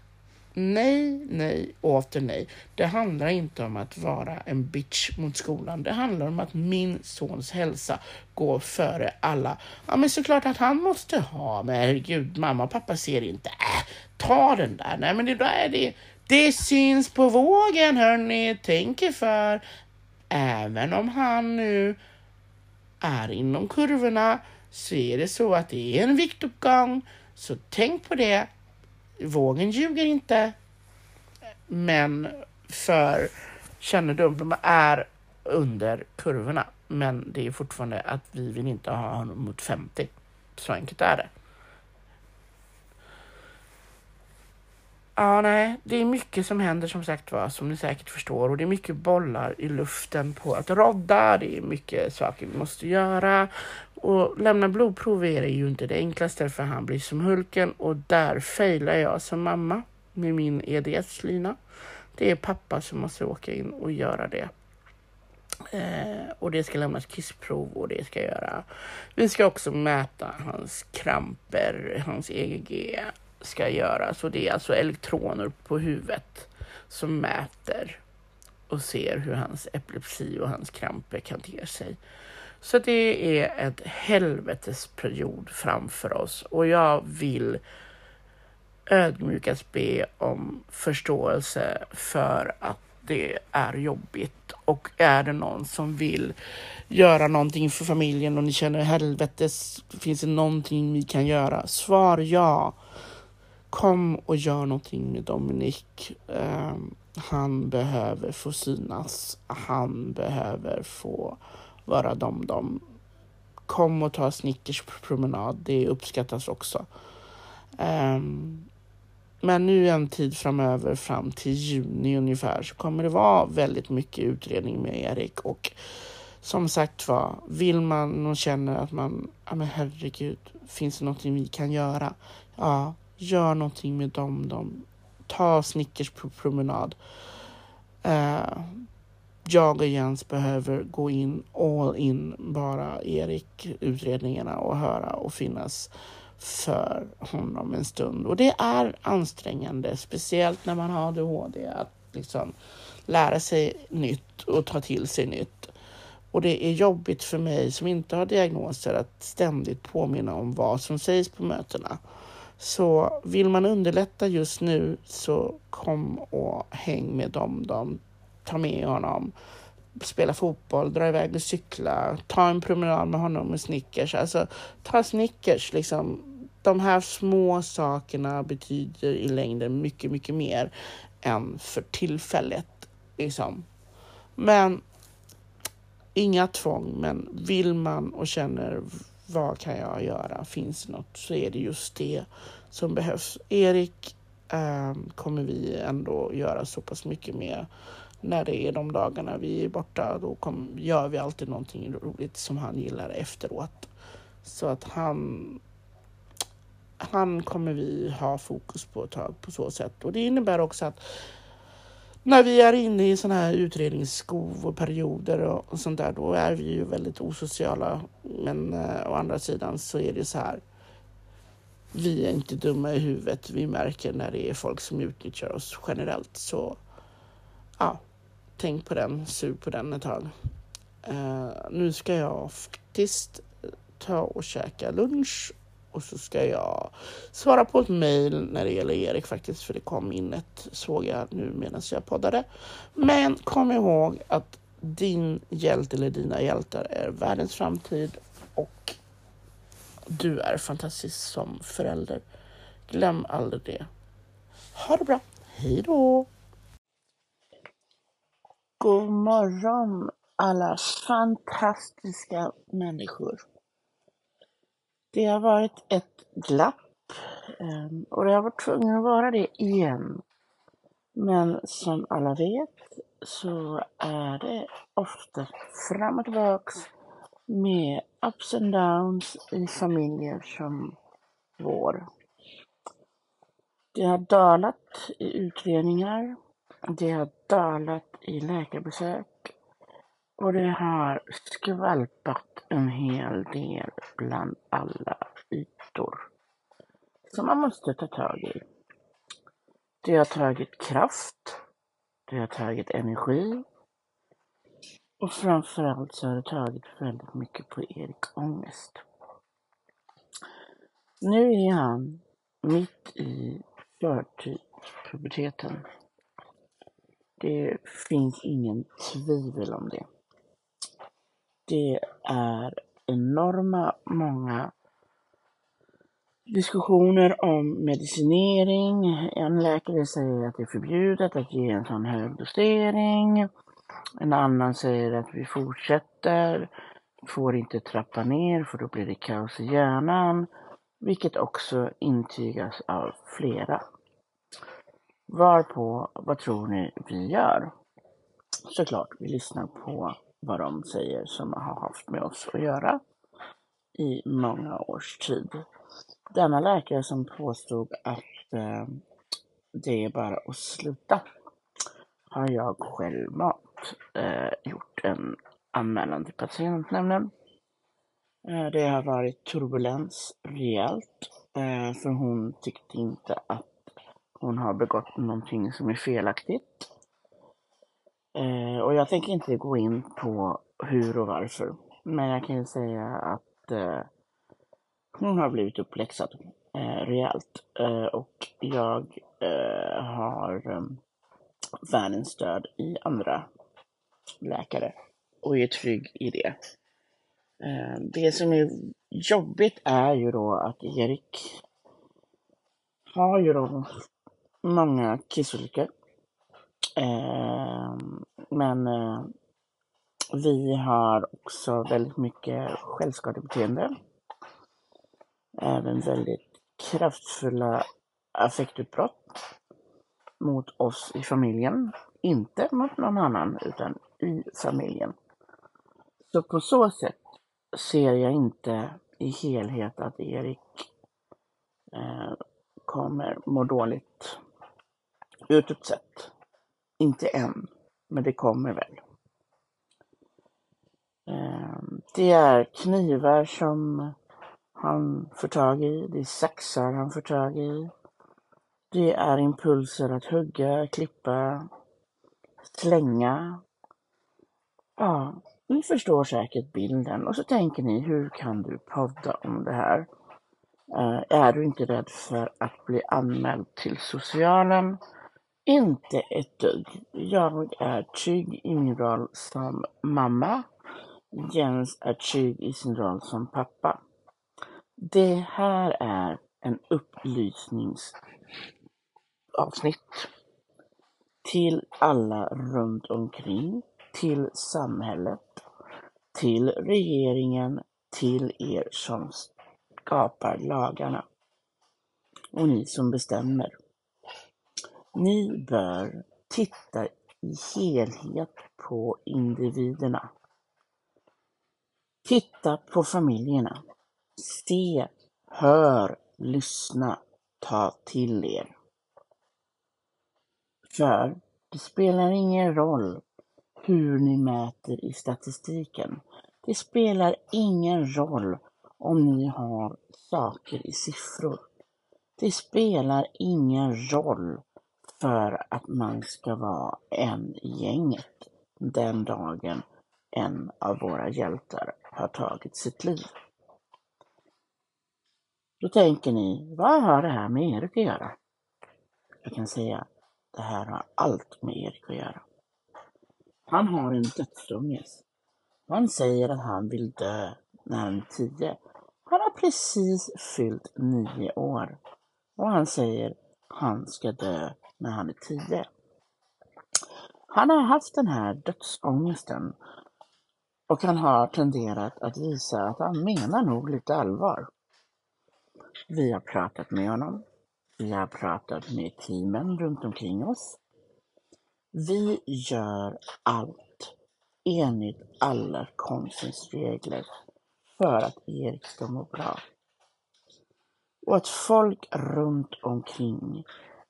nej, nej och åter nej. Det handlar inte om att vara en bitch mot skolan. Det handlar om att min sons hälsa går före alla. Ja, men såklart att han måste ha, men herregud, mamma och pappa ser inte. Äh, ta den där. Nej, men det där är det. Det syns på vågen, hörni. Tänk er för. Även om han nu är inom kurvorna så är det så att det är en viktuppgång. Så tänk på det. Vågen ljuger inte. Men för kännedom, de är under kurvorna. Men det är fortfarande att vi vill inte ha honom mot 50. Så enkelt är det. Ja, nej, det är mycket som händer som sagt var, som ni säkert förstår. Och det är mycket bollar i luften på att rodda. Det är mycket saker vi måste göra. Och lämna blodprov är ju inte det enklaste för han blir som Hulken och där failar jag som mamma med min EDS-lina. Det är pappa som måste åka in och göra det. Eh, och det ska lämnas kissprov och det ska göra. Vi ska också mäta hans kramper, hans EGG ska göras och det är alltså elektroner på huvudet som mäter och ser hur hans epilepsi och hans kramper kan te sig. Så det är ett helvetesperiod framför oss och jag vill ödmjukast be om förståelse för att det är jobbigt. Och är det någon som vill göra någonting för familjen och ni känner helvetes, finns det någonting vi kan göra? Svar ja. Kom och gör någonting med Dominik. Um, ehm, han behöver få synas. Han behöver få vara dom-dom. Kom och ta Snickers promenad. Det uppskattas också. Um, men nu en tid framöver, fram till juni ungefär, så kommer det vara väldigt mycket utredning med Erik. Och som sagt var, vill man och känner att man, ja men herregud, finns det någonting vi kan göra? Ja, gör någonting med dem. De, ta Snickers på promenad. Uh, jag och Jens behöver gå in all in bara Erik utredningarna och höra och finnas för honom en stund. Och det är ansträngande, speciellt när man har ADHD, att liksom lära sig nytt och ta till sig nytt. Och det är jobbigt för mig som inte har diagnoser att ständigt påminna om vad som sägs på mötena. Så vill man underlätta just nu så kom och häng med dem. De, ta med honom, spela fotboll, dra iväg och cykla, ta en promenad med honom med Snickers. Alltså ta Snickers liksom. De här små sakerna betyder i längden mycket, mycket mer än för tillfället. Liksom. Men inga tvång, men vill man och känner vad kan jag göra? Finns det något så är det just det som behövs. Erik eh, kommer vi ändå göra så pass mycket med när det är de dagarna vi är borta. Då kom, gör vi alltid någonting roligt som han gillar efteråt. Så att han han kommer vi ha fokus på ett tag på så sätt. Och det innebär också att när vi är inne i sådana här utredningsskov och perioder och, och sånt där, då är vi ju väldigt osociala. Men eh, å andra sidan så är det så här. Vi är inte dumma i huvudet. Vi märker när det är folk som utnyttjar oss generellt. Så ja, tänk på den, sug på den ett tag. Eh, nu ska jag faktiskt eh, ta och käka lunch och så ska jag svara på ett mejl när det gäller Erik faktiskt, för det kom in ett, såg jag nu medan jag poddade. Men kom ihåg att din hjälte eller dina hjältar är världens framtid och du är fantastisk som förälder. Glöm aldrig det. Ha det bra. Hej då! God morgon alla fantastiska människor. Det har varit ett glapp ehm, och det har varit tvungen att vara det igen. Men som alla vet så är det ofta fram och tillbaks med ups and downs i familjer som vår. Det har dalat i utredningar, det har dalat i läkarbesök och det har skvalpat en hel del bland alla ytor som man måste ta tag i. Det har tagit kraft, det har tagit energi och framförallt så har det tagit väldigt mycket på Erik ångest. Nu är han mitt i förtidspuberteten. Det finns ingen tvivel om det. Det är enorma många diskussioner om medicinering. En läkare säger att det är förbjudet att ge en sån hög dosering. En annan säger att vi fortsätter, får inte trappa ner för då blir det kaos i hjärnan. Vilket också intygas av flera. Varpå, vad tror ni vi gör? Såklart, vi lyssnar på vad de säger som har haft med oss att göra i många års tid. Denna läkare som påstod att eh, det är bara att sluta har jag självmant eh, gjort en anmälan till patientnämnden. Eh, det har varit turbulens rejält, eh, för hon tyckte inte att hon har begått någonting som är felaktigt. Eh, och jag tänker inte gå in på hur och varför. Men jag kan ju säga att eh, hon har blivit uppläxad eh, rejält. Eh, och jag eh, har eh, världens stöd i andra läkare och är trygg i det. Eh, det som är jobbigt är ju då att Erik har ju då många kissolyckor. Eh, men eh, vi har också väldigt mycket självskadebeteende. Även väldigt kraftfulla affektutbrott mot oss i familjen. Inte mot någon annan, utan i familjen. Så på så sätt ser jag inte i helhet att Erik eh, kommer må dåligt utåt sett. Inte än, men det kommer väl. Ehm, det är knivar som han får tag i, det är saxar han får tag i. Det är impulser att hugga, klippa, slänga. Ja, ni förstår säkert bilden och så tänker ni, hur kan du podda om det här? Eh, är du inte rädd för att bli anmäld till socialen? Inte ett dugg. Jag är trygg i min roll som mamma. Jens är trygg i sin roll som pappa. Det här är en upplysningsavsnitt till alla runt omkring, till samhället, till regeringen, till er som skapar lagarna och ni som bestämmer. Ni bör titta i helhet på individerna. Titta på familjerna. Se, hör, lyssna, ta till er. För det spelar ingen roll hur ni mäter i statistiken. Det spelar ingen roll om ni har saker i siffror. Det spelar ingen roll för att man ska vara en i gänget den dagen en av våra hjältar har tagit sitt liv. Då tänker ni, vad har det här med Erik att göra? Jag kan säga, det här har allt med Erik att göra. Han har en dödsångest. Han säger att han vill dö när han är tio. Han har precis fyllt nio år. Och han säger att han ska dö när han är tio. Han har haft den här dödsångesten och han har tenderat att visa att han menar nog lite allvar. Vi har pratat med honom. Vi har pratat med teamen runt omkring oss. Vi gör allt enligt alla konstens regler för att Erik ska må bra. Och att folk runt omkring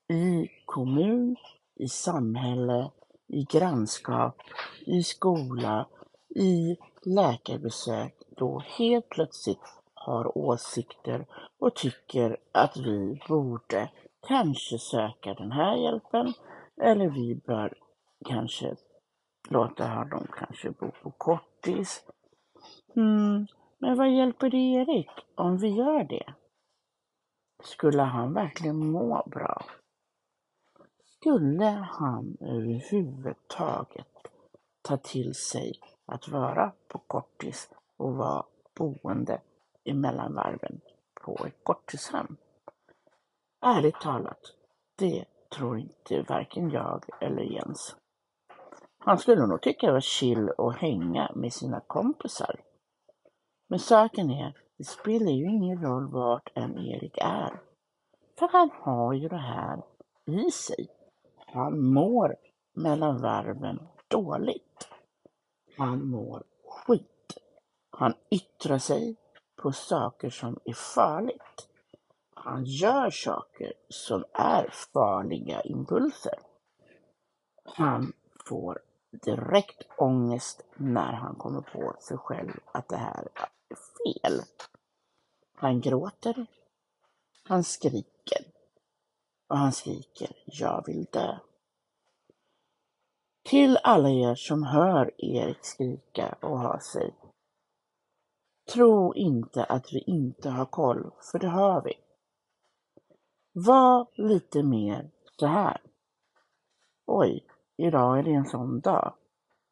i kommun, i samhälle, i grannskap, i skola, i läkarbesök då helt plötsligt har åsikter och tycker att vi borde kanske söka den här hjälpen eller vi bör kanske låta honom kanske bo på kortis. Mm, men vad hjälper det Erik om vi gör det? Skulle han verkligen må bra? Skulle han överhuvudtaget ta till sig att vara på kortis och vara boende i mellanvarven på ett korttidshem? Ärligt talat, det tror inte varken jag eller Jens. Han skulle nog tycka det var chill att hänga med sina kompisar. Men saken är, det spelar ju ingen roll vart än Erik är. För han har ju det här i sig. Han mår mellan varven dåligt. Han mår skit. Han yttrar sig på saker som är farligt. Han gör saker som är farliga impulser. Han får direkt ångest när han kommer på sig själv att det här är fel. Han gråter. Han skriker. Och han skriker, jag vill dö. Till alla er som hör Erik skrika och ha sig. Tro inte att vi inte har koll, för det har vi. Var lite mer så här. Oj, idag är det en sån dag.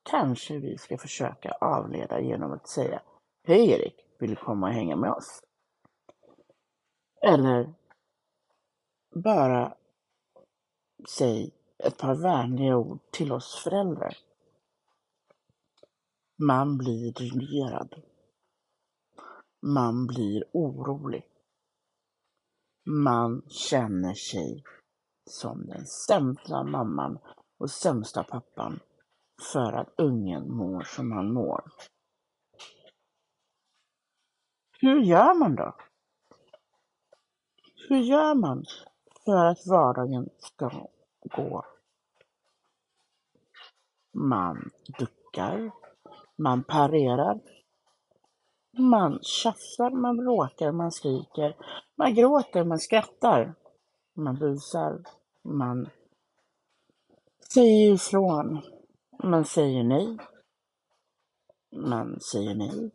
Kanske vi ska försöka avleda genom att säga Hej Erik, vill du komma och hänga med oss? Eller bara säg ett par vänliga ord till oss föräldrar. Man blir dränerad. Man blir orolig. Man känner sig som den sämsta mamman och sämsta pappan för att ungen mår som han mår. Hur gör man då? Hur gör man för att vardagen ska gå? Man duckar, man parerar, man tjafsar, man bråkar, man skriker, man gråter, man skrattar, man busar, man säger ifrån, man säger nej, man säger nej,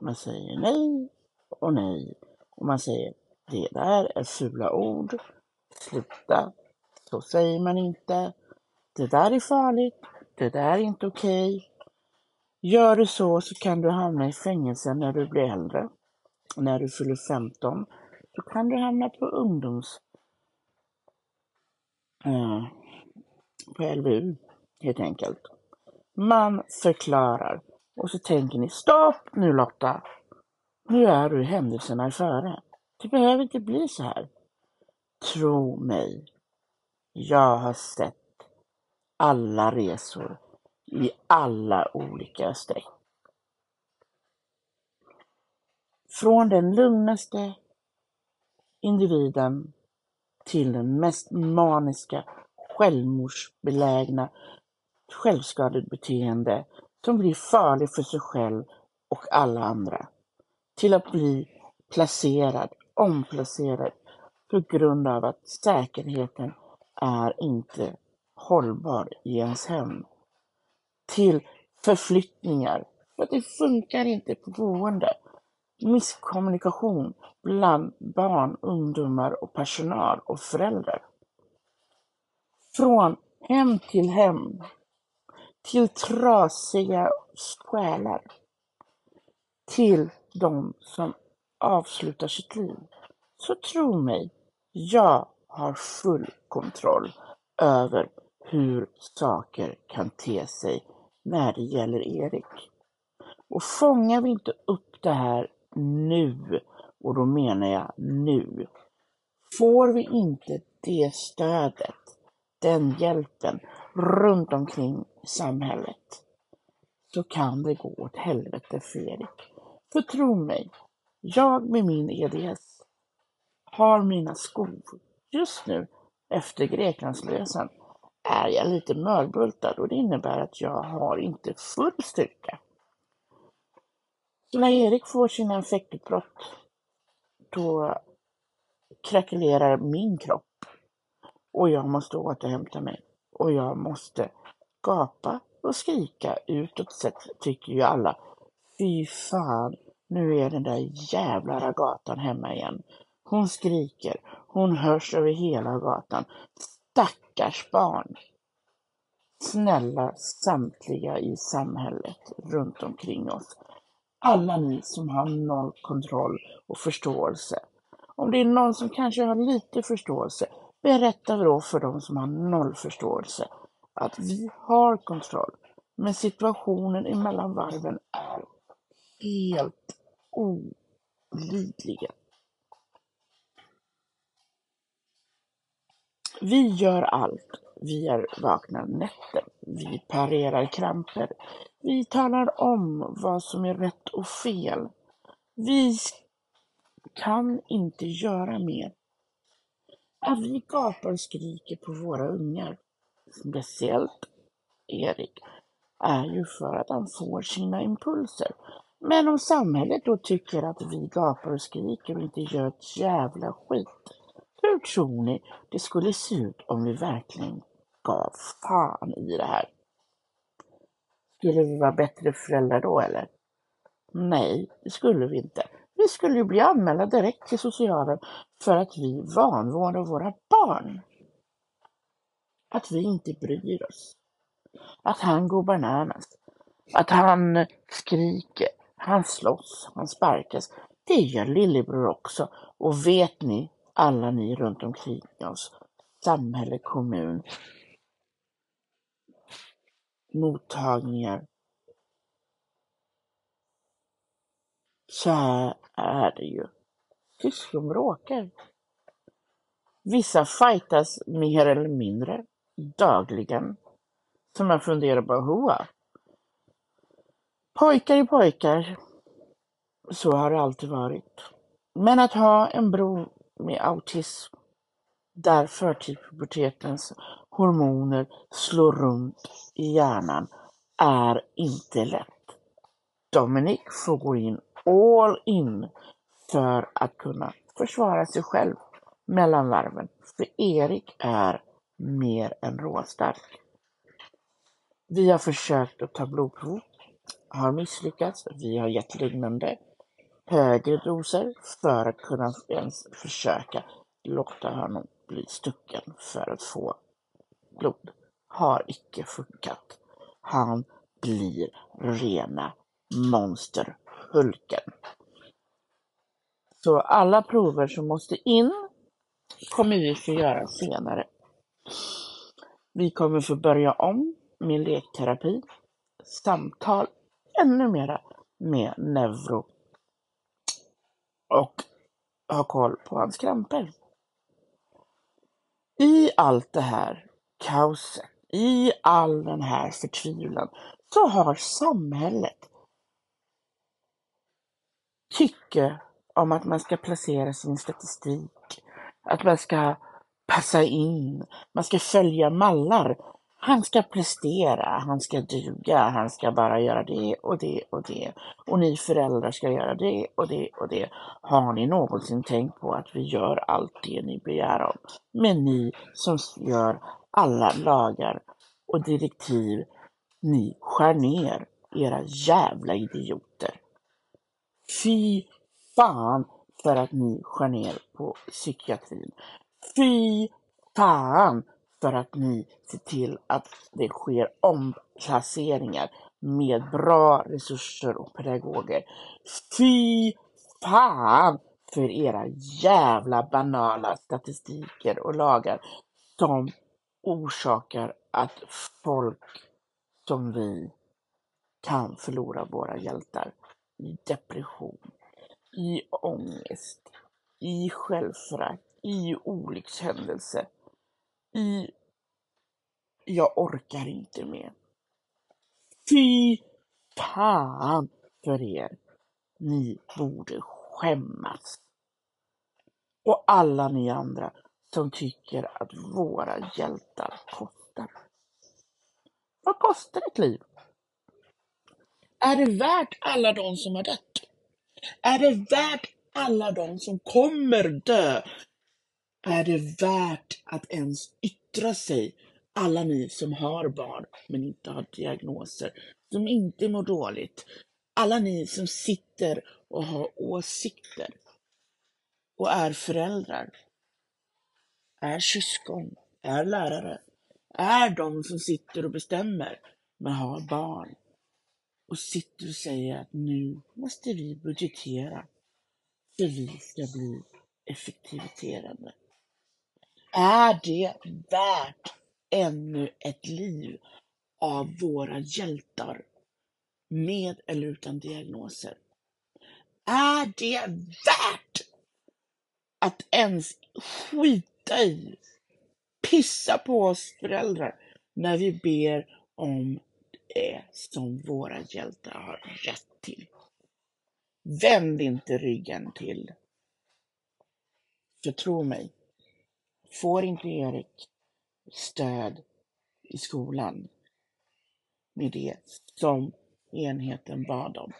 man säger nej och nej och man säger det där är fula ord, sluta, så säger man inte, det där är farligt, det där är inte okej. Okay. Gör du så så kan du hamna i fängelse när du blir äldre. När du fyller 15 så kan du hamna på ungdoms... Eh, på LVU, helt enkelt. Man förklarar och så tänker ni stopp nu Lotta. Nu är du händelserna i före. Det behöver inte bli så här. Tro mig. Jag har sett alla resor i alla olika streck. Från den lugnaste individen till den mest maniska, självmordsbelägna, självskadebeteende som blir farlig för sig själv och alla andra. Till att bli placerad, omplacerad på grund av att säkerheten är inte hållbar i ens hem till förflyttningar. För att det funkar inte på boende. Misskommunikation bland barn, ungdomar och personal och föräldrar. Från hem till hem. Till trasiga själar. Till de som avslutar sitt liv. Så tro mig, jag har full kontroll över hur saker kan te sig när det gäller Erik. Och fångar vi inte upp det här nu, och då menar jag nu, får vi inte det stödet, den hjälpen runt omkring samhället, så kan det gå åt helvete för Erik. För tro mig, jag med min EDS har mina skor. just nu efter Greklandsresan är jag lite mörbultad och det innebär att jag har inte full styrka. Så när Erik får sina infektutbrott, då krackelerar min kropp och jag måste återhämta mig och jag måste gapa och skrika utåt sett tycker ju alla. Fy fan, nu är den där jävla ragatan hemma igen. Hon skriker, hon hörs över hela gatan. Stackars barn! Snälla samtliga i samhället runt omkring oss. Alla ni som har noll kontroll och förståelse. Om det är någon som kanske har lite förståelse, berätta då för dem som har noll förståelse att vi har kontroll. Men situationen emellan varven är helt olidlig. Vi gör allt. Vi är vakna nätter. Vi parerar kramper. Vi talar om vad som är rätt och fel. Vi kan inte göra mer. Att vi gapar och skriker på våra ungar, speciellt Erik, är ju för att han får sina impulser. Men om samhället då tycker att vi gapar och skriker och inte gör ett jävla skit, hur tror ni det skulle se ut om vi verkligen gav fan i det här? Skulle vi vara bättre föräldrar då eller? Nej, det skulle vi inte. Vi skulle ju bli anmälda direkt till socialen för att vi vanvårdar våra barn. att vi inte bryr oss. Att han går bananas. Att han skriker, han slåss, han sparkas. Det gör lillebror också. Och vet ni, alla ni runt omkring oss, samhälle, kommun, mottagningar, så här är det ju. Syskon bråkar. Vissa fightas mer eller mindre dagligen. Så man funderar på, hoa. Pojkar är pojkar. Så har det alltid varit. Men att ha en bror med autism där förtidspubertetens typ hormoner slår runt i hjärnan är inte lätt. Dominic får gå in all in för att kunna försvara sig själv mellan varven. För Erik är mer än råstark. Vi har försökt att ta blodprov, har misslyckats. Vi har gett lugnande högre doser för att kunna ens försöka låta honom bli stucken för att få blod. Har icke funkat. Han blir rena monsterhulken. Så alla prover som måste in kommer vi få göra senare. Vi kommer få börja om med lekterapi, samtal ännu mera med neuro och ha koll på hans kramper. I allt det här kaoset, i all den här förtvivlan, så har samhället tycke om att man ska placera sin statistik, att man ska passa in, man ska följa mallar. Han ska prestera, han ska duga, han ska bara göra det och det och det. Och ni föräldrar ska göra det och det och det. Har ni någonsin tänkt på att vi gör allt det ni begär om? Men ni som gör alla lagar och direktiv, ni skär ner era jävla idioter. Fy fan för att ni skär ner på psykiatrin. Fy fan för att ni ser till att det sker omplaceringar med bra resurser och pedagoger. Fy fan för era jävla banala statistiker och lagar som orsakar att folk som vi kan förlora våra hjältar i depression, i ångest, i självförakt, i olyckshändelse, i jag orkar inte mer. Fy fan för er. Ni borde skämmas. Och alla ni andra som tycker att våra hjältar kostar. Vad kostar ett liv? Är det värt alla de som har dött? Är det värt alla de som kommer dö? Är det värt att ens yttra sig? Alla ni som har barn men inte har diagnoser, som inte mår dåligt. Alla ni som sitter och har åsikter och är föräldrar, är syskon, är lärare, är de som sitter och bestämmer men har barn och sitter och säger att nu måste vi budgetera för vi ska bli effektiviterade. Är det värt ännu ett liv av våra hjältar med eller utan diagnoser? Är det värt att ens skita i, pissa på oss föräldrar när vi ber om det som våra hjältar har rätt till? Vänd inte ryggen till. För tro mig, får inte Erik stöd i skolan med det som enheten bad om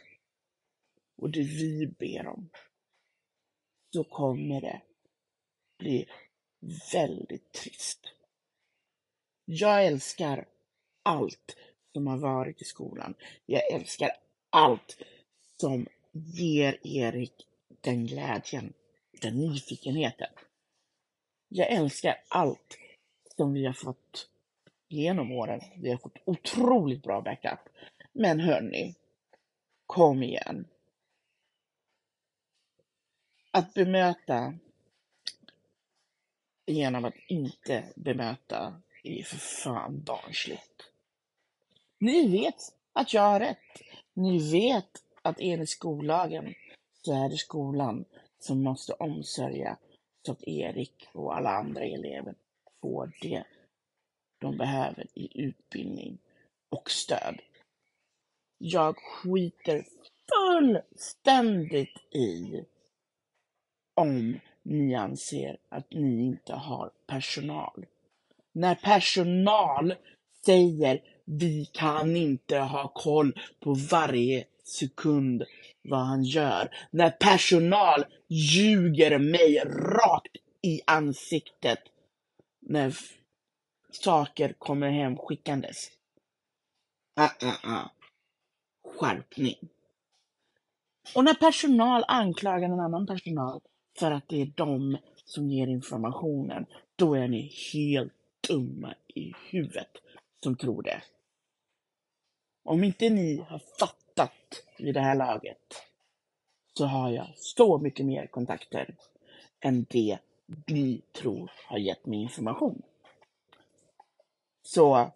och det vi ber om, så kommer det bli väldigt trist. Jag älskar allt som har varit i skolan. Jag älskar allt som ger Erik den glädjen, den nyfikenheten. Jag älskar allt som vi har fått genom åren. Vi har fått otroligt bra backup. Men hörni, kom igen. Att bemöta genom att inte bemöta är för fan barnsligt. Ni vet att jag har rätt. Ni vet att enligt skollagen så är det skolan som måste omsörja så att Erik och alla andra elever får det de behöver i utbildning och stöd. Jag skiter fullständigt i om ni anser att ni inte har personal. När personal säger vi kan inte ha koll på varje sekund vad han gör. När personal ljuger mig rakt i ansiktet när saker kommer hem skickandes. Uh, uh, uh. Skärpning. Och när personal anklagar en annan personal för att det är de som ger informationen, då är ni helt dumma i huvudet som tror det. Om inte ni har fattat vid det här laget så har jag så mycket mer kontakter än det ni tror har gett mig information. Så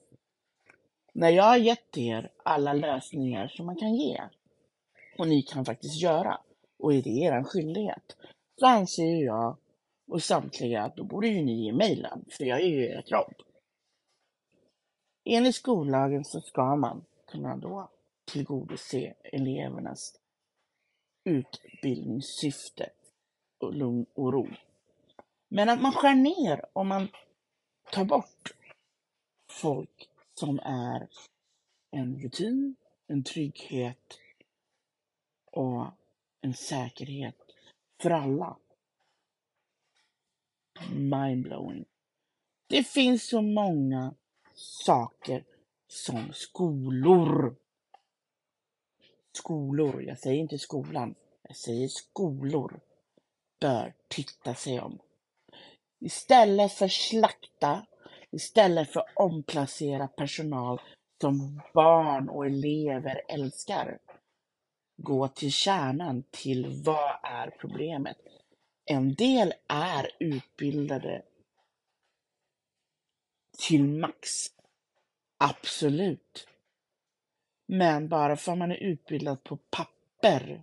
när jag har gett er alla lösningar som man kan ge och ni kan faktiskt göra och är det er skyldighet så anser jag och samtliga att då borde ju ni ge mig lön för jag är ju ert jobb. Enligt skollagen så ska man kunna då tillgodose elevernas utbildningssyfte och lugn och ro. Men att man skär ner och man tar bort folk som är en rutin, en trygghet och en säkerhet för alla. Mindblowing. Det finns så många saker som skolor. Skolor, jag säger inte skolan, jag säger skolor bör titta sig om. Istället för slakta, istället för omplacera personal som barn och elever älskar. Gå till kärnan till vad är problemet? En del är utbildade till max. Absolut. Men bara för att man är utbildad på papper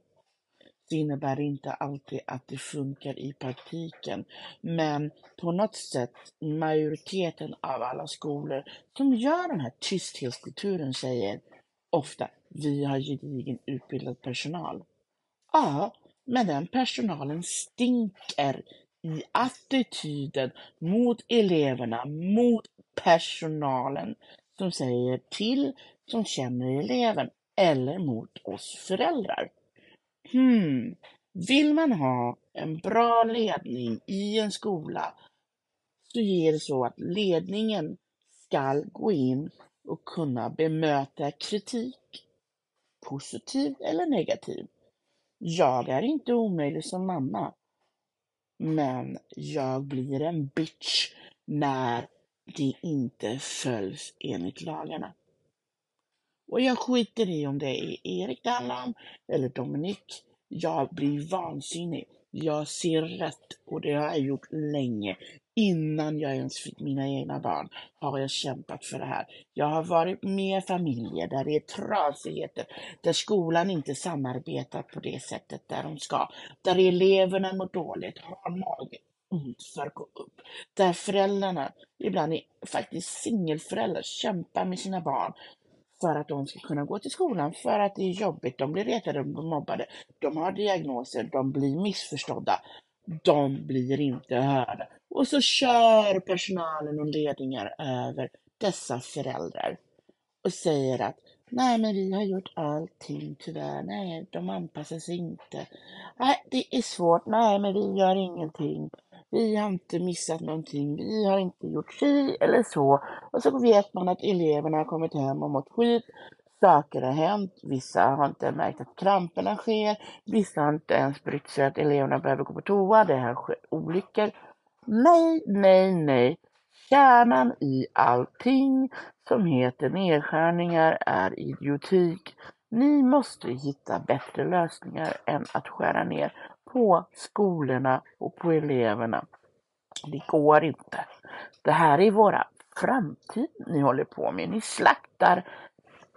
så innebär det inte alltid att det funkar i praktiken. Men på något sätt, majoriteten av alla skolor som gör den här tysthetskulturen säger ofta vi har gedigen utbildad personal. Ja, men den personalen stinker i attityden mot eleverna, mot personalen som säger till, som känner eleven eller mot oss föräldrar. Hmm, vill man ha en bra ledning i en skola så ger det så att ledningen ska gå in och kunna bemöta kritik, positiv eller negativ. Jag är inte omöjlig som mamma, men jag blir en bitch när det inte följs enligt lagarna. Och jag skiter i om det är Erik det handlar om, eller Dominik. Jag blir vansinnig. Jag ser rätt och det har jag gjort länge. Innan jag ens fick mina egna barn har jag kämpat för det här. Jag har varit med familjer där det är trasigheter, där skolan inte samarbetar på det sättet där de ska, där eleverna mår dåligt, har magen ont för att gå upp, där föräldrarna, ibland är faktiskt singelföräldrar, kämpar med sina barn för att de ska kunna gå till skolan, för att det är jobbigt, de blir retade, de blir mobbade, de har diagnoser, de blir missförstådda, de blir inte hörda. Och så kör personalen och ledningar över dessa föräldrar och säger att nej, men vi har gjort allting tyvärr, nej, de anpassar sig inte. Nej, det är svårt, nej, men vi gör ingenting. Vi har inte missat någonting, vi har inte gjort si eller så. Och så vet man att eleverna har kommit hem och mått skit. Saker har hänt, vissa har inte märkt att kramperna sker, vissa har inte ens brytt sig att eleverna behöver gå på toa, det har skett olyckor. Nej, nej, nej. Kärnan i allting som heter nedskärningar är idiotik. Ni måste hitta bättre lösningar än att skära ner på skolorna och på eleverna. Det går inte. Det här är våra framtid ni håller på med. Ni slaktar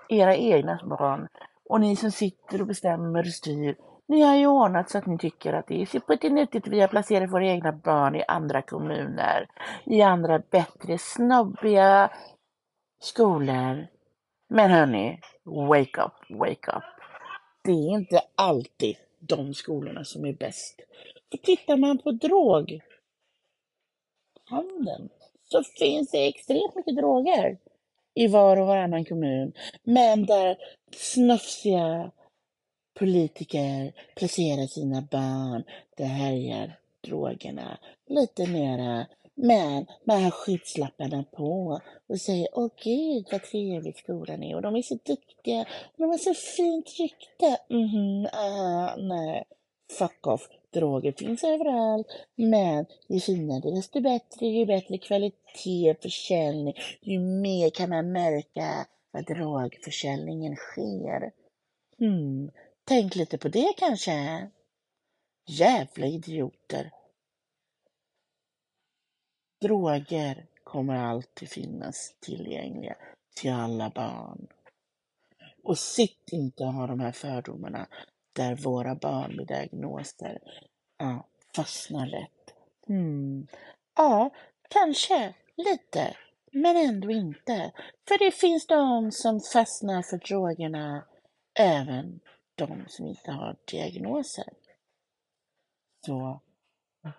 era egna barn och ni som sitter och bestämmer och styr. Ni har ju ordnat så att ni tycker att det är supernyttigt. Vi har placerat våra egna barn i andra kommuner, i andra bättre, snobbiga skolor. Men hörni, wake up, wake up. Det är inte alltid de skolorna som är bäst. För tittar man på droghandeln så finns det extremt mycket droger i var och varannan kommun. Men där snufsiga politiker placerar sina barn, det härjar drogerna lite mera. Men man har skyddslapparna på och säger åh gud vad trevlig skolan är och de är så duktiga och de har så fint rykte. Mhm, aha, nej. Fuck off. Droger finns överallt, men ju finare desto bättre, ju bättre kvalitet, försäljning, ju mer kan man märka vad drogförsäljningen sker. Hmm, tänk lite på det kanske. Jävla idioter. Droger kommer alltid finnas tillgängliga till alla barn. Och sitt inte och ha de här fördomarna där våra barn med diagnoser ja, fastnar lätt. Mm. Ja, kanske lite, men ändå inte. För det finns de som fastnar för drogerna, även de som inte har diagnoser. Så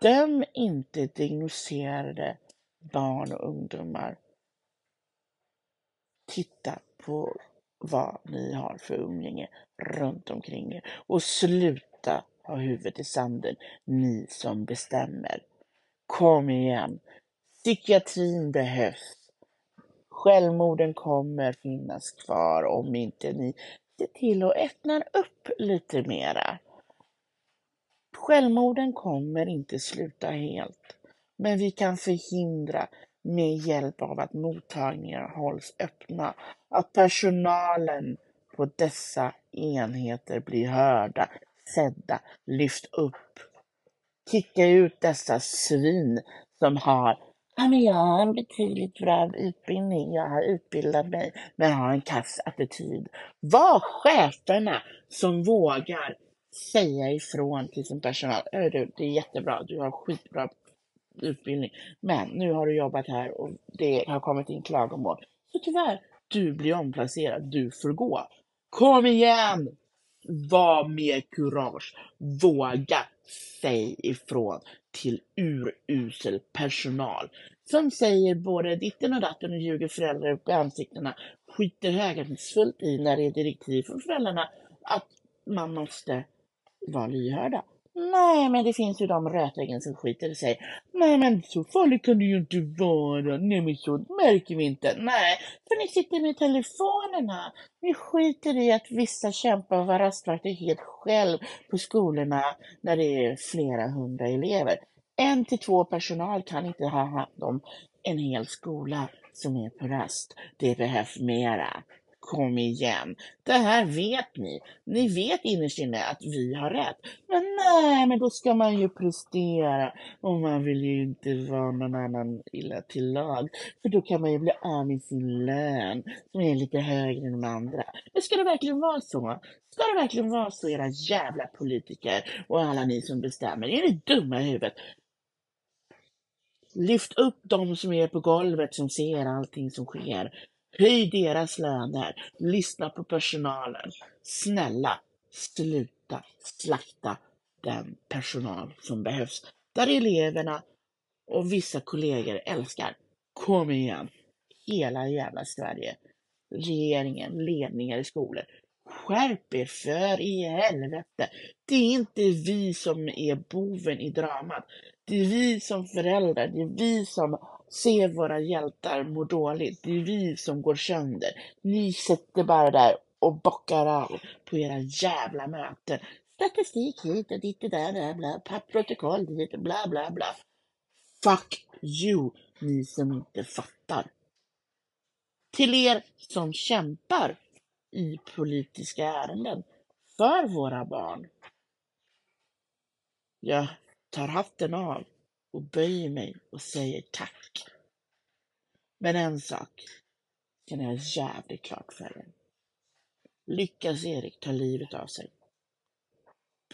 döm inte diagnoserade barn och ungdomar. Titta på vad ni har för umgänge runt omkring er och sluta ha huvudet i sanden, ni som bestämmer. Kom igen! Psykiatrin behövs. Självmorden kommer finnas kvar om inte ni ser till att öppna upp lite mera. Självmorden kommer inte sluta helt, men vi kan förhindra med hjälp av att mottagningar hålls öppna, att personalen på dessa enheter blir hörda, sedda, lyft upp. Kicka ut dessa svin som har Ja, men jag har en betydligt bra utbildning, jag har utbildat mig, men har en kass attityd. Var cheferna som vågar säga ifrån till sin personal. Du, det är jättebra, du har skitbra utbildning, men nu har du jobbat här och det har kommit in klagomål. Så tyvärr, du blir omplacerad, du får gå. Kom igen! Var mer kurage. Våga säg ifrån till urusel personal som säger både ditten och datten och ljuger föräldrar upp i ansiktena, skiter högaktningsfullt i när det är direktiv från föräldrarna att man måste vara lyhörda. Nej, men det finns ju de rötäggen som skiter i sig. Nej, men så farligt kan det ju inte vara. Nej, men så märker vi inte. Nej, för ni sitter med telefonerna. Ni skiter i att vissa kämpar och var rastvakter helt själv på skolorna när det är flera hundra elever. En till två personal kan inte ha hand om en hel skola som är på rast. Det behövs mera. Kom igen. Det här vet ni. Ni vet innerst inne att vi har rätt. Men nej, men då ska man ju prestera. Och man vill ju inte vara någon annan illa till lag. För då kan man ju bli av med sin lön som är lite högre än de andra. Men ska det verkligen vara så? Ska det verkligen vara så, era jävla politiker och alla ni som bestämmer? Är ni dumma i huvudet? Lyft upp de som är på golvet som ser allting som sker. Höj deras löner. Lyssna på personalen. Snälla, sluta slakta den personal som behövs. Där eleverna och vissa kollegor älskar. Kom igen. Hela jävla Sverige. Regeringen, ledningar i skolor. Skärp er för i helvete. Det är inte vi som är boven i dramat. Det är vi som föräldrar, det är vi som Se våra hjältar må dåligt. Det är vi som går sönder. Ni sitter bara där och bockar av på era jävla möten. Statistik hit och dit och där, där bla, protokoll dit och bla, bla, bla. Fuck you! ni som inte fattar. Till er som kämpar i politiska ärenden för våra barn. Jag tar hatten av och böjer mig och säger tack. Men en sak kan jag jävligt klart för er. Lyckas Erik ta livet av sig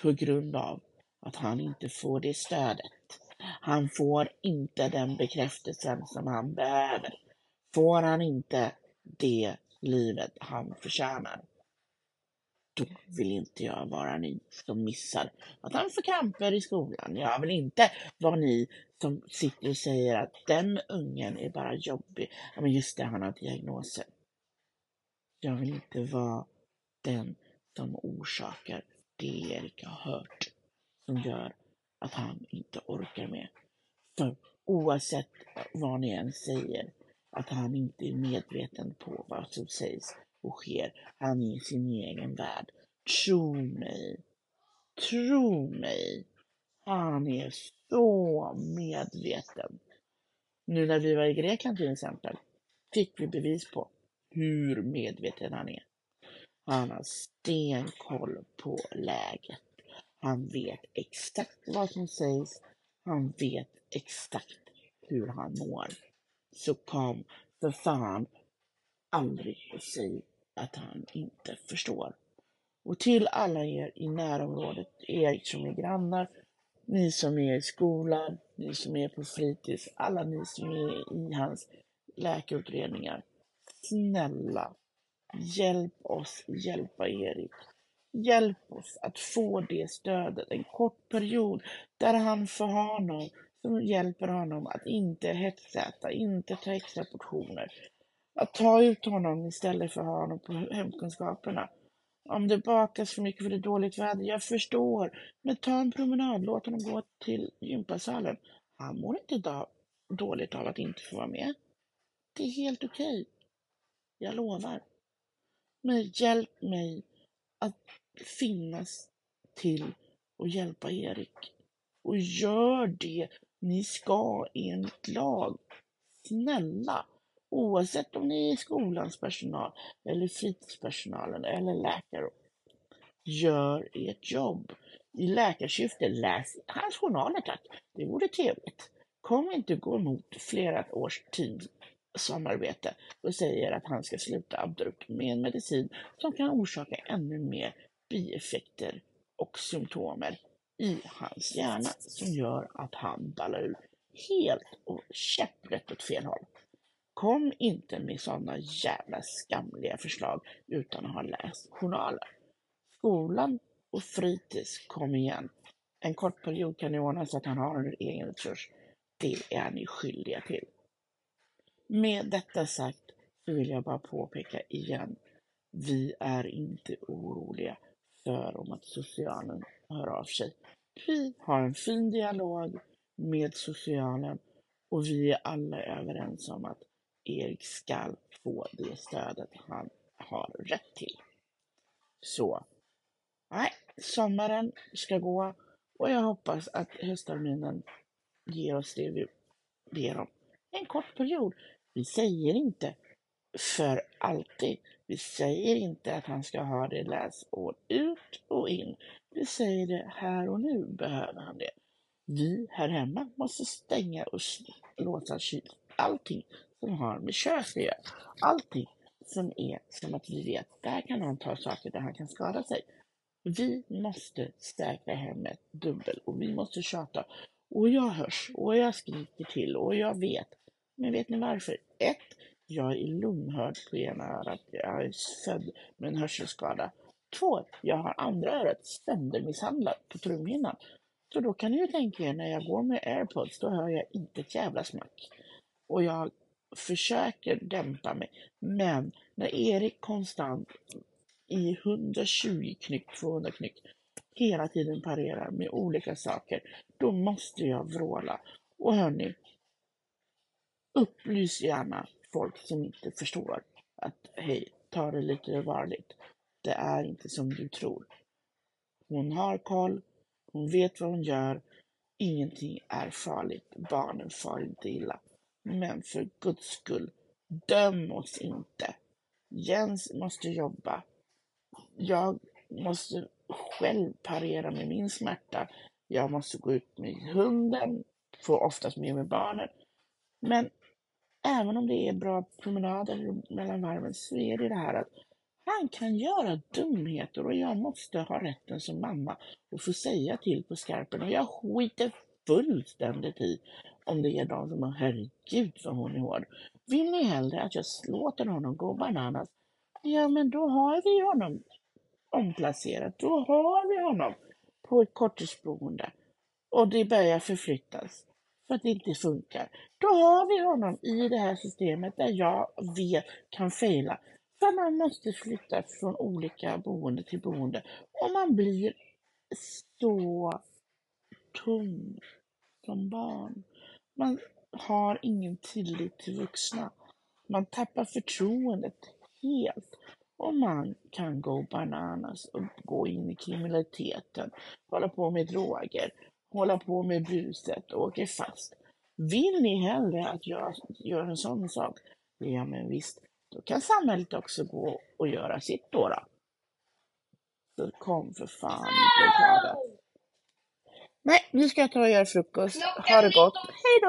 på grund av att han inte får det stödet. Han får inte den bekräftelsen som han behöver. Får han inte det livet han förtjänar, då vill inte jag vara ni som missar att han får kramper i skolan. Jag vill inte vara ni som sitter och säger att den ungen är bara jobbig. Ja, men just det, han har diagnoser. Jag vill inte vara den som orsakar det Erik har hört som gör att han inte orkar med. För oavsett vad ni än säger, att han inte är medveten på vad som sägs och sker. Han är i sin egen värld. Tro mig. Tro mig. Han är så medveten. Nu när vi var i Grekland till exempel fick vi bevis på hur medveten han är. Han har stenkoll på läget. Han vet exakt vad som sägs. Han vet exakt hur han mår. Så kom för fan aldrig och säg att han inte förstår. Och till alla er i närområdet, er som är grannar, ni som är i skolan, ni som är på fritids, alla ni som är i hans läkarutredningar. Snälla, hjälp oss hjälpa Erik. Hjälp oss att få det stödet en kort period där han får ha någon som hjälper honom att inte hetsäta, inte ta extra portioner. Att ta ut honom istället för att ha honom på hemkunskaperna. Om det bakas för mycket för det är dåligt väder, jag förstår. Men ta en promenad, låt honom gå till gympasalen. Han mår inte dåligt av att inte få vara med. Det är helt okej. Okay. Jag lovar. Men hjälp mig att finnas till och hjälpa Erik. Och gör det ni ska enligt lag. Snälla, oavsett om ni är skolans personal eller fritidspersonalen eller läkare. Gör ert jobb. I läkarsyfte, läs hans journaler tack. Det vore trevligt. Kom inte gå emot flera års tid samarbete och säger att han ska sluta abrupt med en medicin som kan orsaka ännu mer bieffekter och symptomer i hans hjärna som gör att han ballar ur helt och käpprätt åt fel håll. Kom inte med sådana jävla skamliga förslag utan att ha läst journaler. Skolan och fritids, kom igen. En kort period kan ni ordna så att han har en egen resurs. Det är ni skyldiga till. Med detta sagt så vill jag bara påpeka igen. Vi är inte oroliga för om att socialen hör av sig. Vi har en fin dialog med socialen och vi är alla överens om att Erik ska få det stödet han har rätt till. Så, nej, sommaren ska gå och jag hoppas att höstterminen ger oss det vi ber om. En kort period. Vi säger inte för alltid. Vi säger inte att han ska ha det läsår ut och in. Vi säger det här och nu behöver han det. Vi här hemma måste stänga och låsa kyl. Allting som har med kök att göra. Allting som är som att vi vet, där kan han ta saker där han kan skada sig. Vi måste säkra hemmet dubbel och vi måste tjata. Och jag hörs och jag skriker till och jag vet. Men vet ni varför? Ett, jag är lomhörd på ena örat. Jag är född med en hörselskada. Två, jag har andra örat söndermisshandlat på trumhinnan. Så då kan ni ju tänka er när jag går med airpods, då hör jag inte ett jävla smack. Och jag försöker dämpa mig. Men när Erik konstant i 120 knyck, 200 knyck hela tiden parerar med olika saker, då måste jag vråla. Och hörni, upplys gärna folk som inte förstår att hej, ta det lite varligt. Det är inte som du tror. Hon har koll, hon vet vad hon gör, ingenting är farligt, barnen far inte illa. Men för guds skull, döm oss inte. Jens måste jobba. Jag måste själv parera med min smärta. Jag måste gå ut med hunden, får oftast med mig barnen. Men även om det är bra promenader mellan varven så är det det här att han kan göra dumheter och jag måste ha rätten som mamma att få säga till på skarpen och jag skiter fullständigt i om det är någon som har herregud vad hon är hård. Vill ni hellre att jag låter honom gå bananas? Ja, men då har vi honom omplacerad. Då har vi honom på ett korttidsboende och det börjar förflyttas för att det inte funkar. Då har vi honom i det här systemet där jag vet kan fejla. För man måste flytta från olika boende till boende och man blir så tom som barn. Man har ingen tillit till vuxna. Man tappar förtroendet helt och man kan gå bananas och gå in i kriminaliteten, hålla på med droger, hålla på med buset och åka fast. Vill ni hellre att jag gör en sån sak? Ja, men visst, då kan samhället också gå och göra sitt då. då. Så kom för fan inte och. Nej, nu ska jag ta och göra frukost. Ha det gott. Hej då!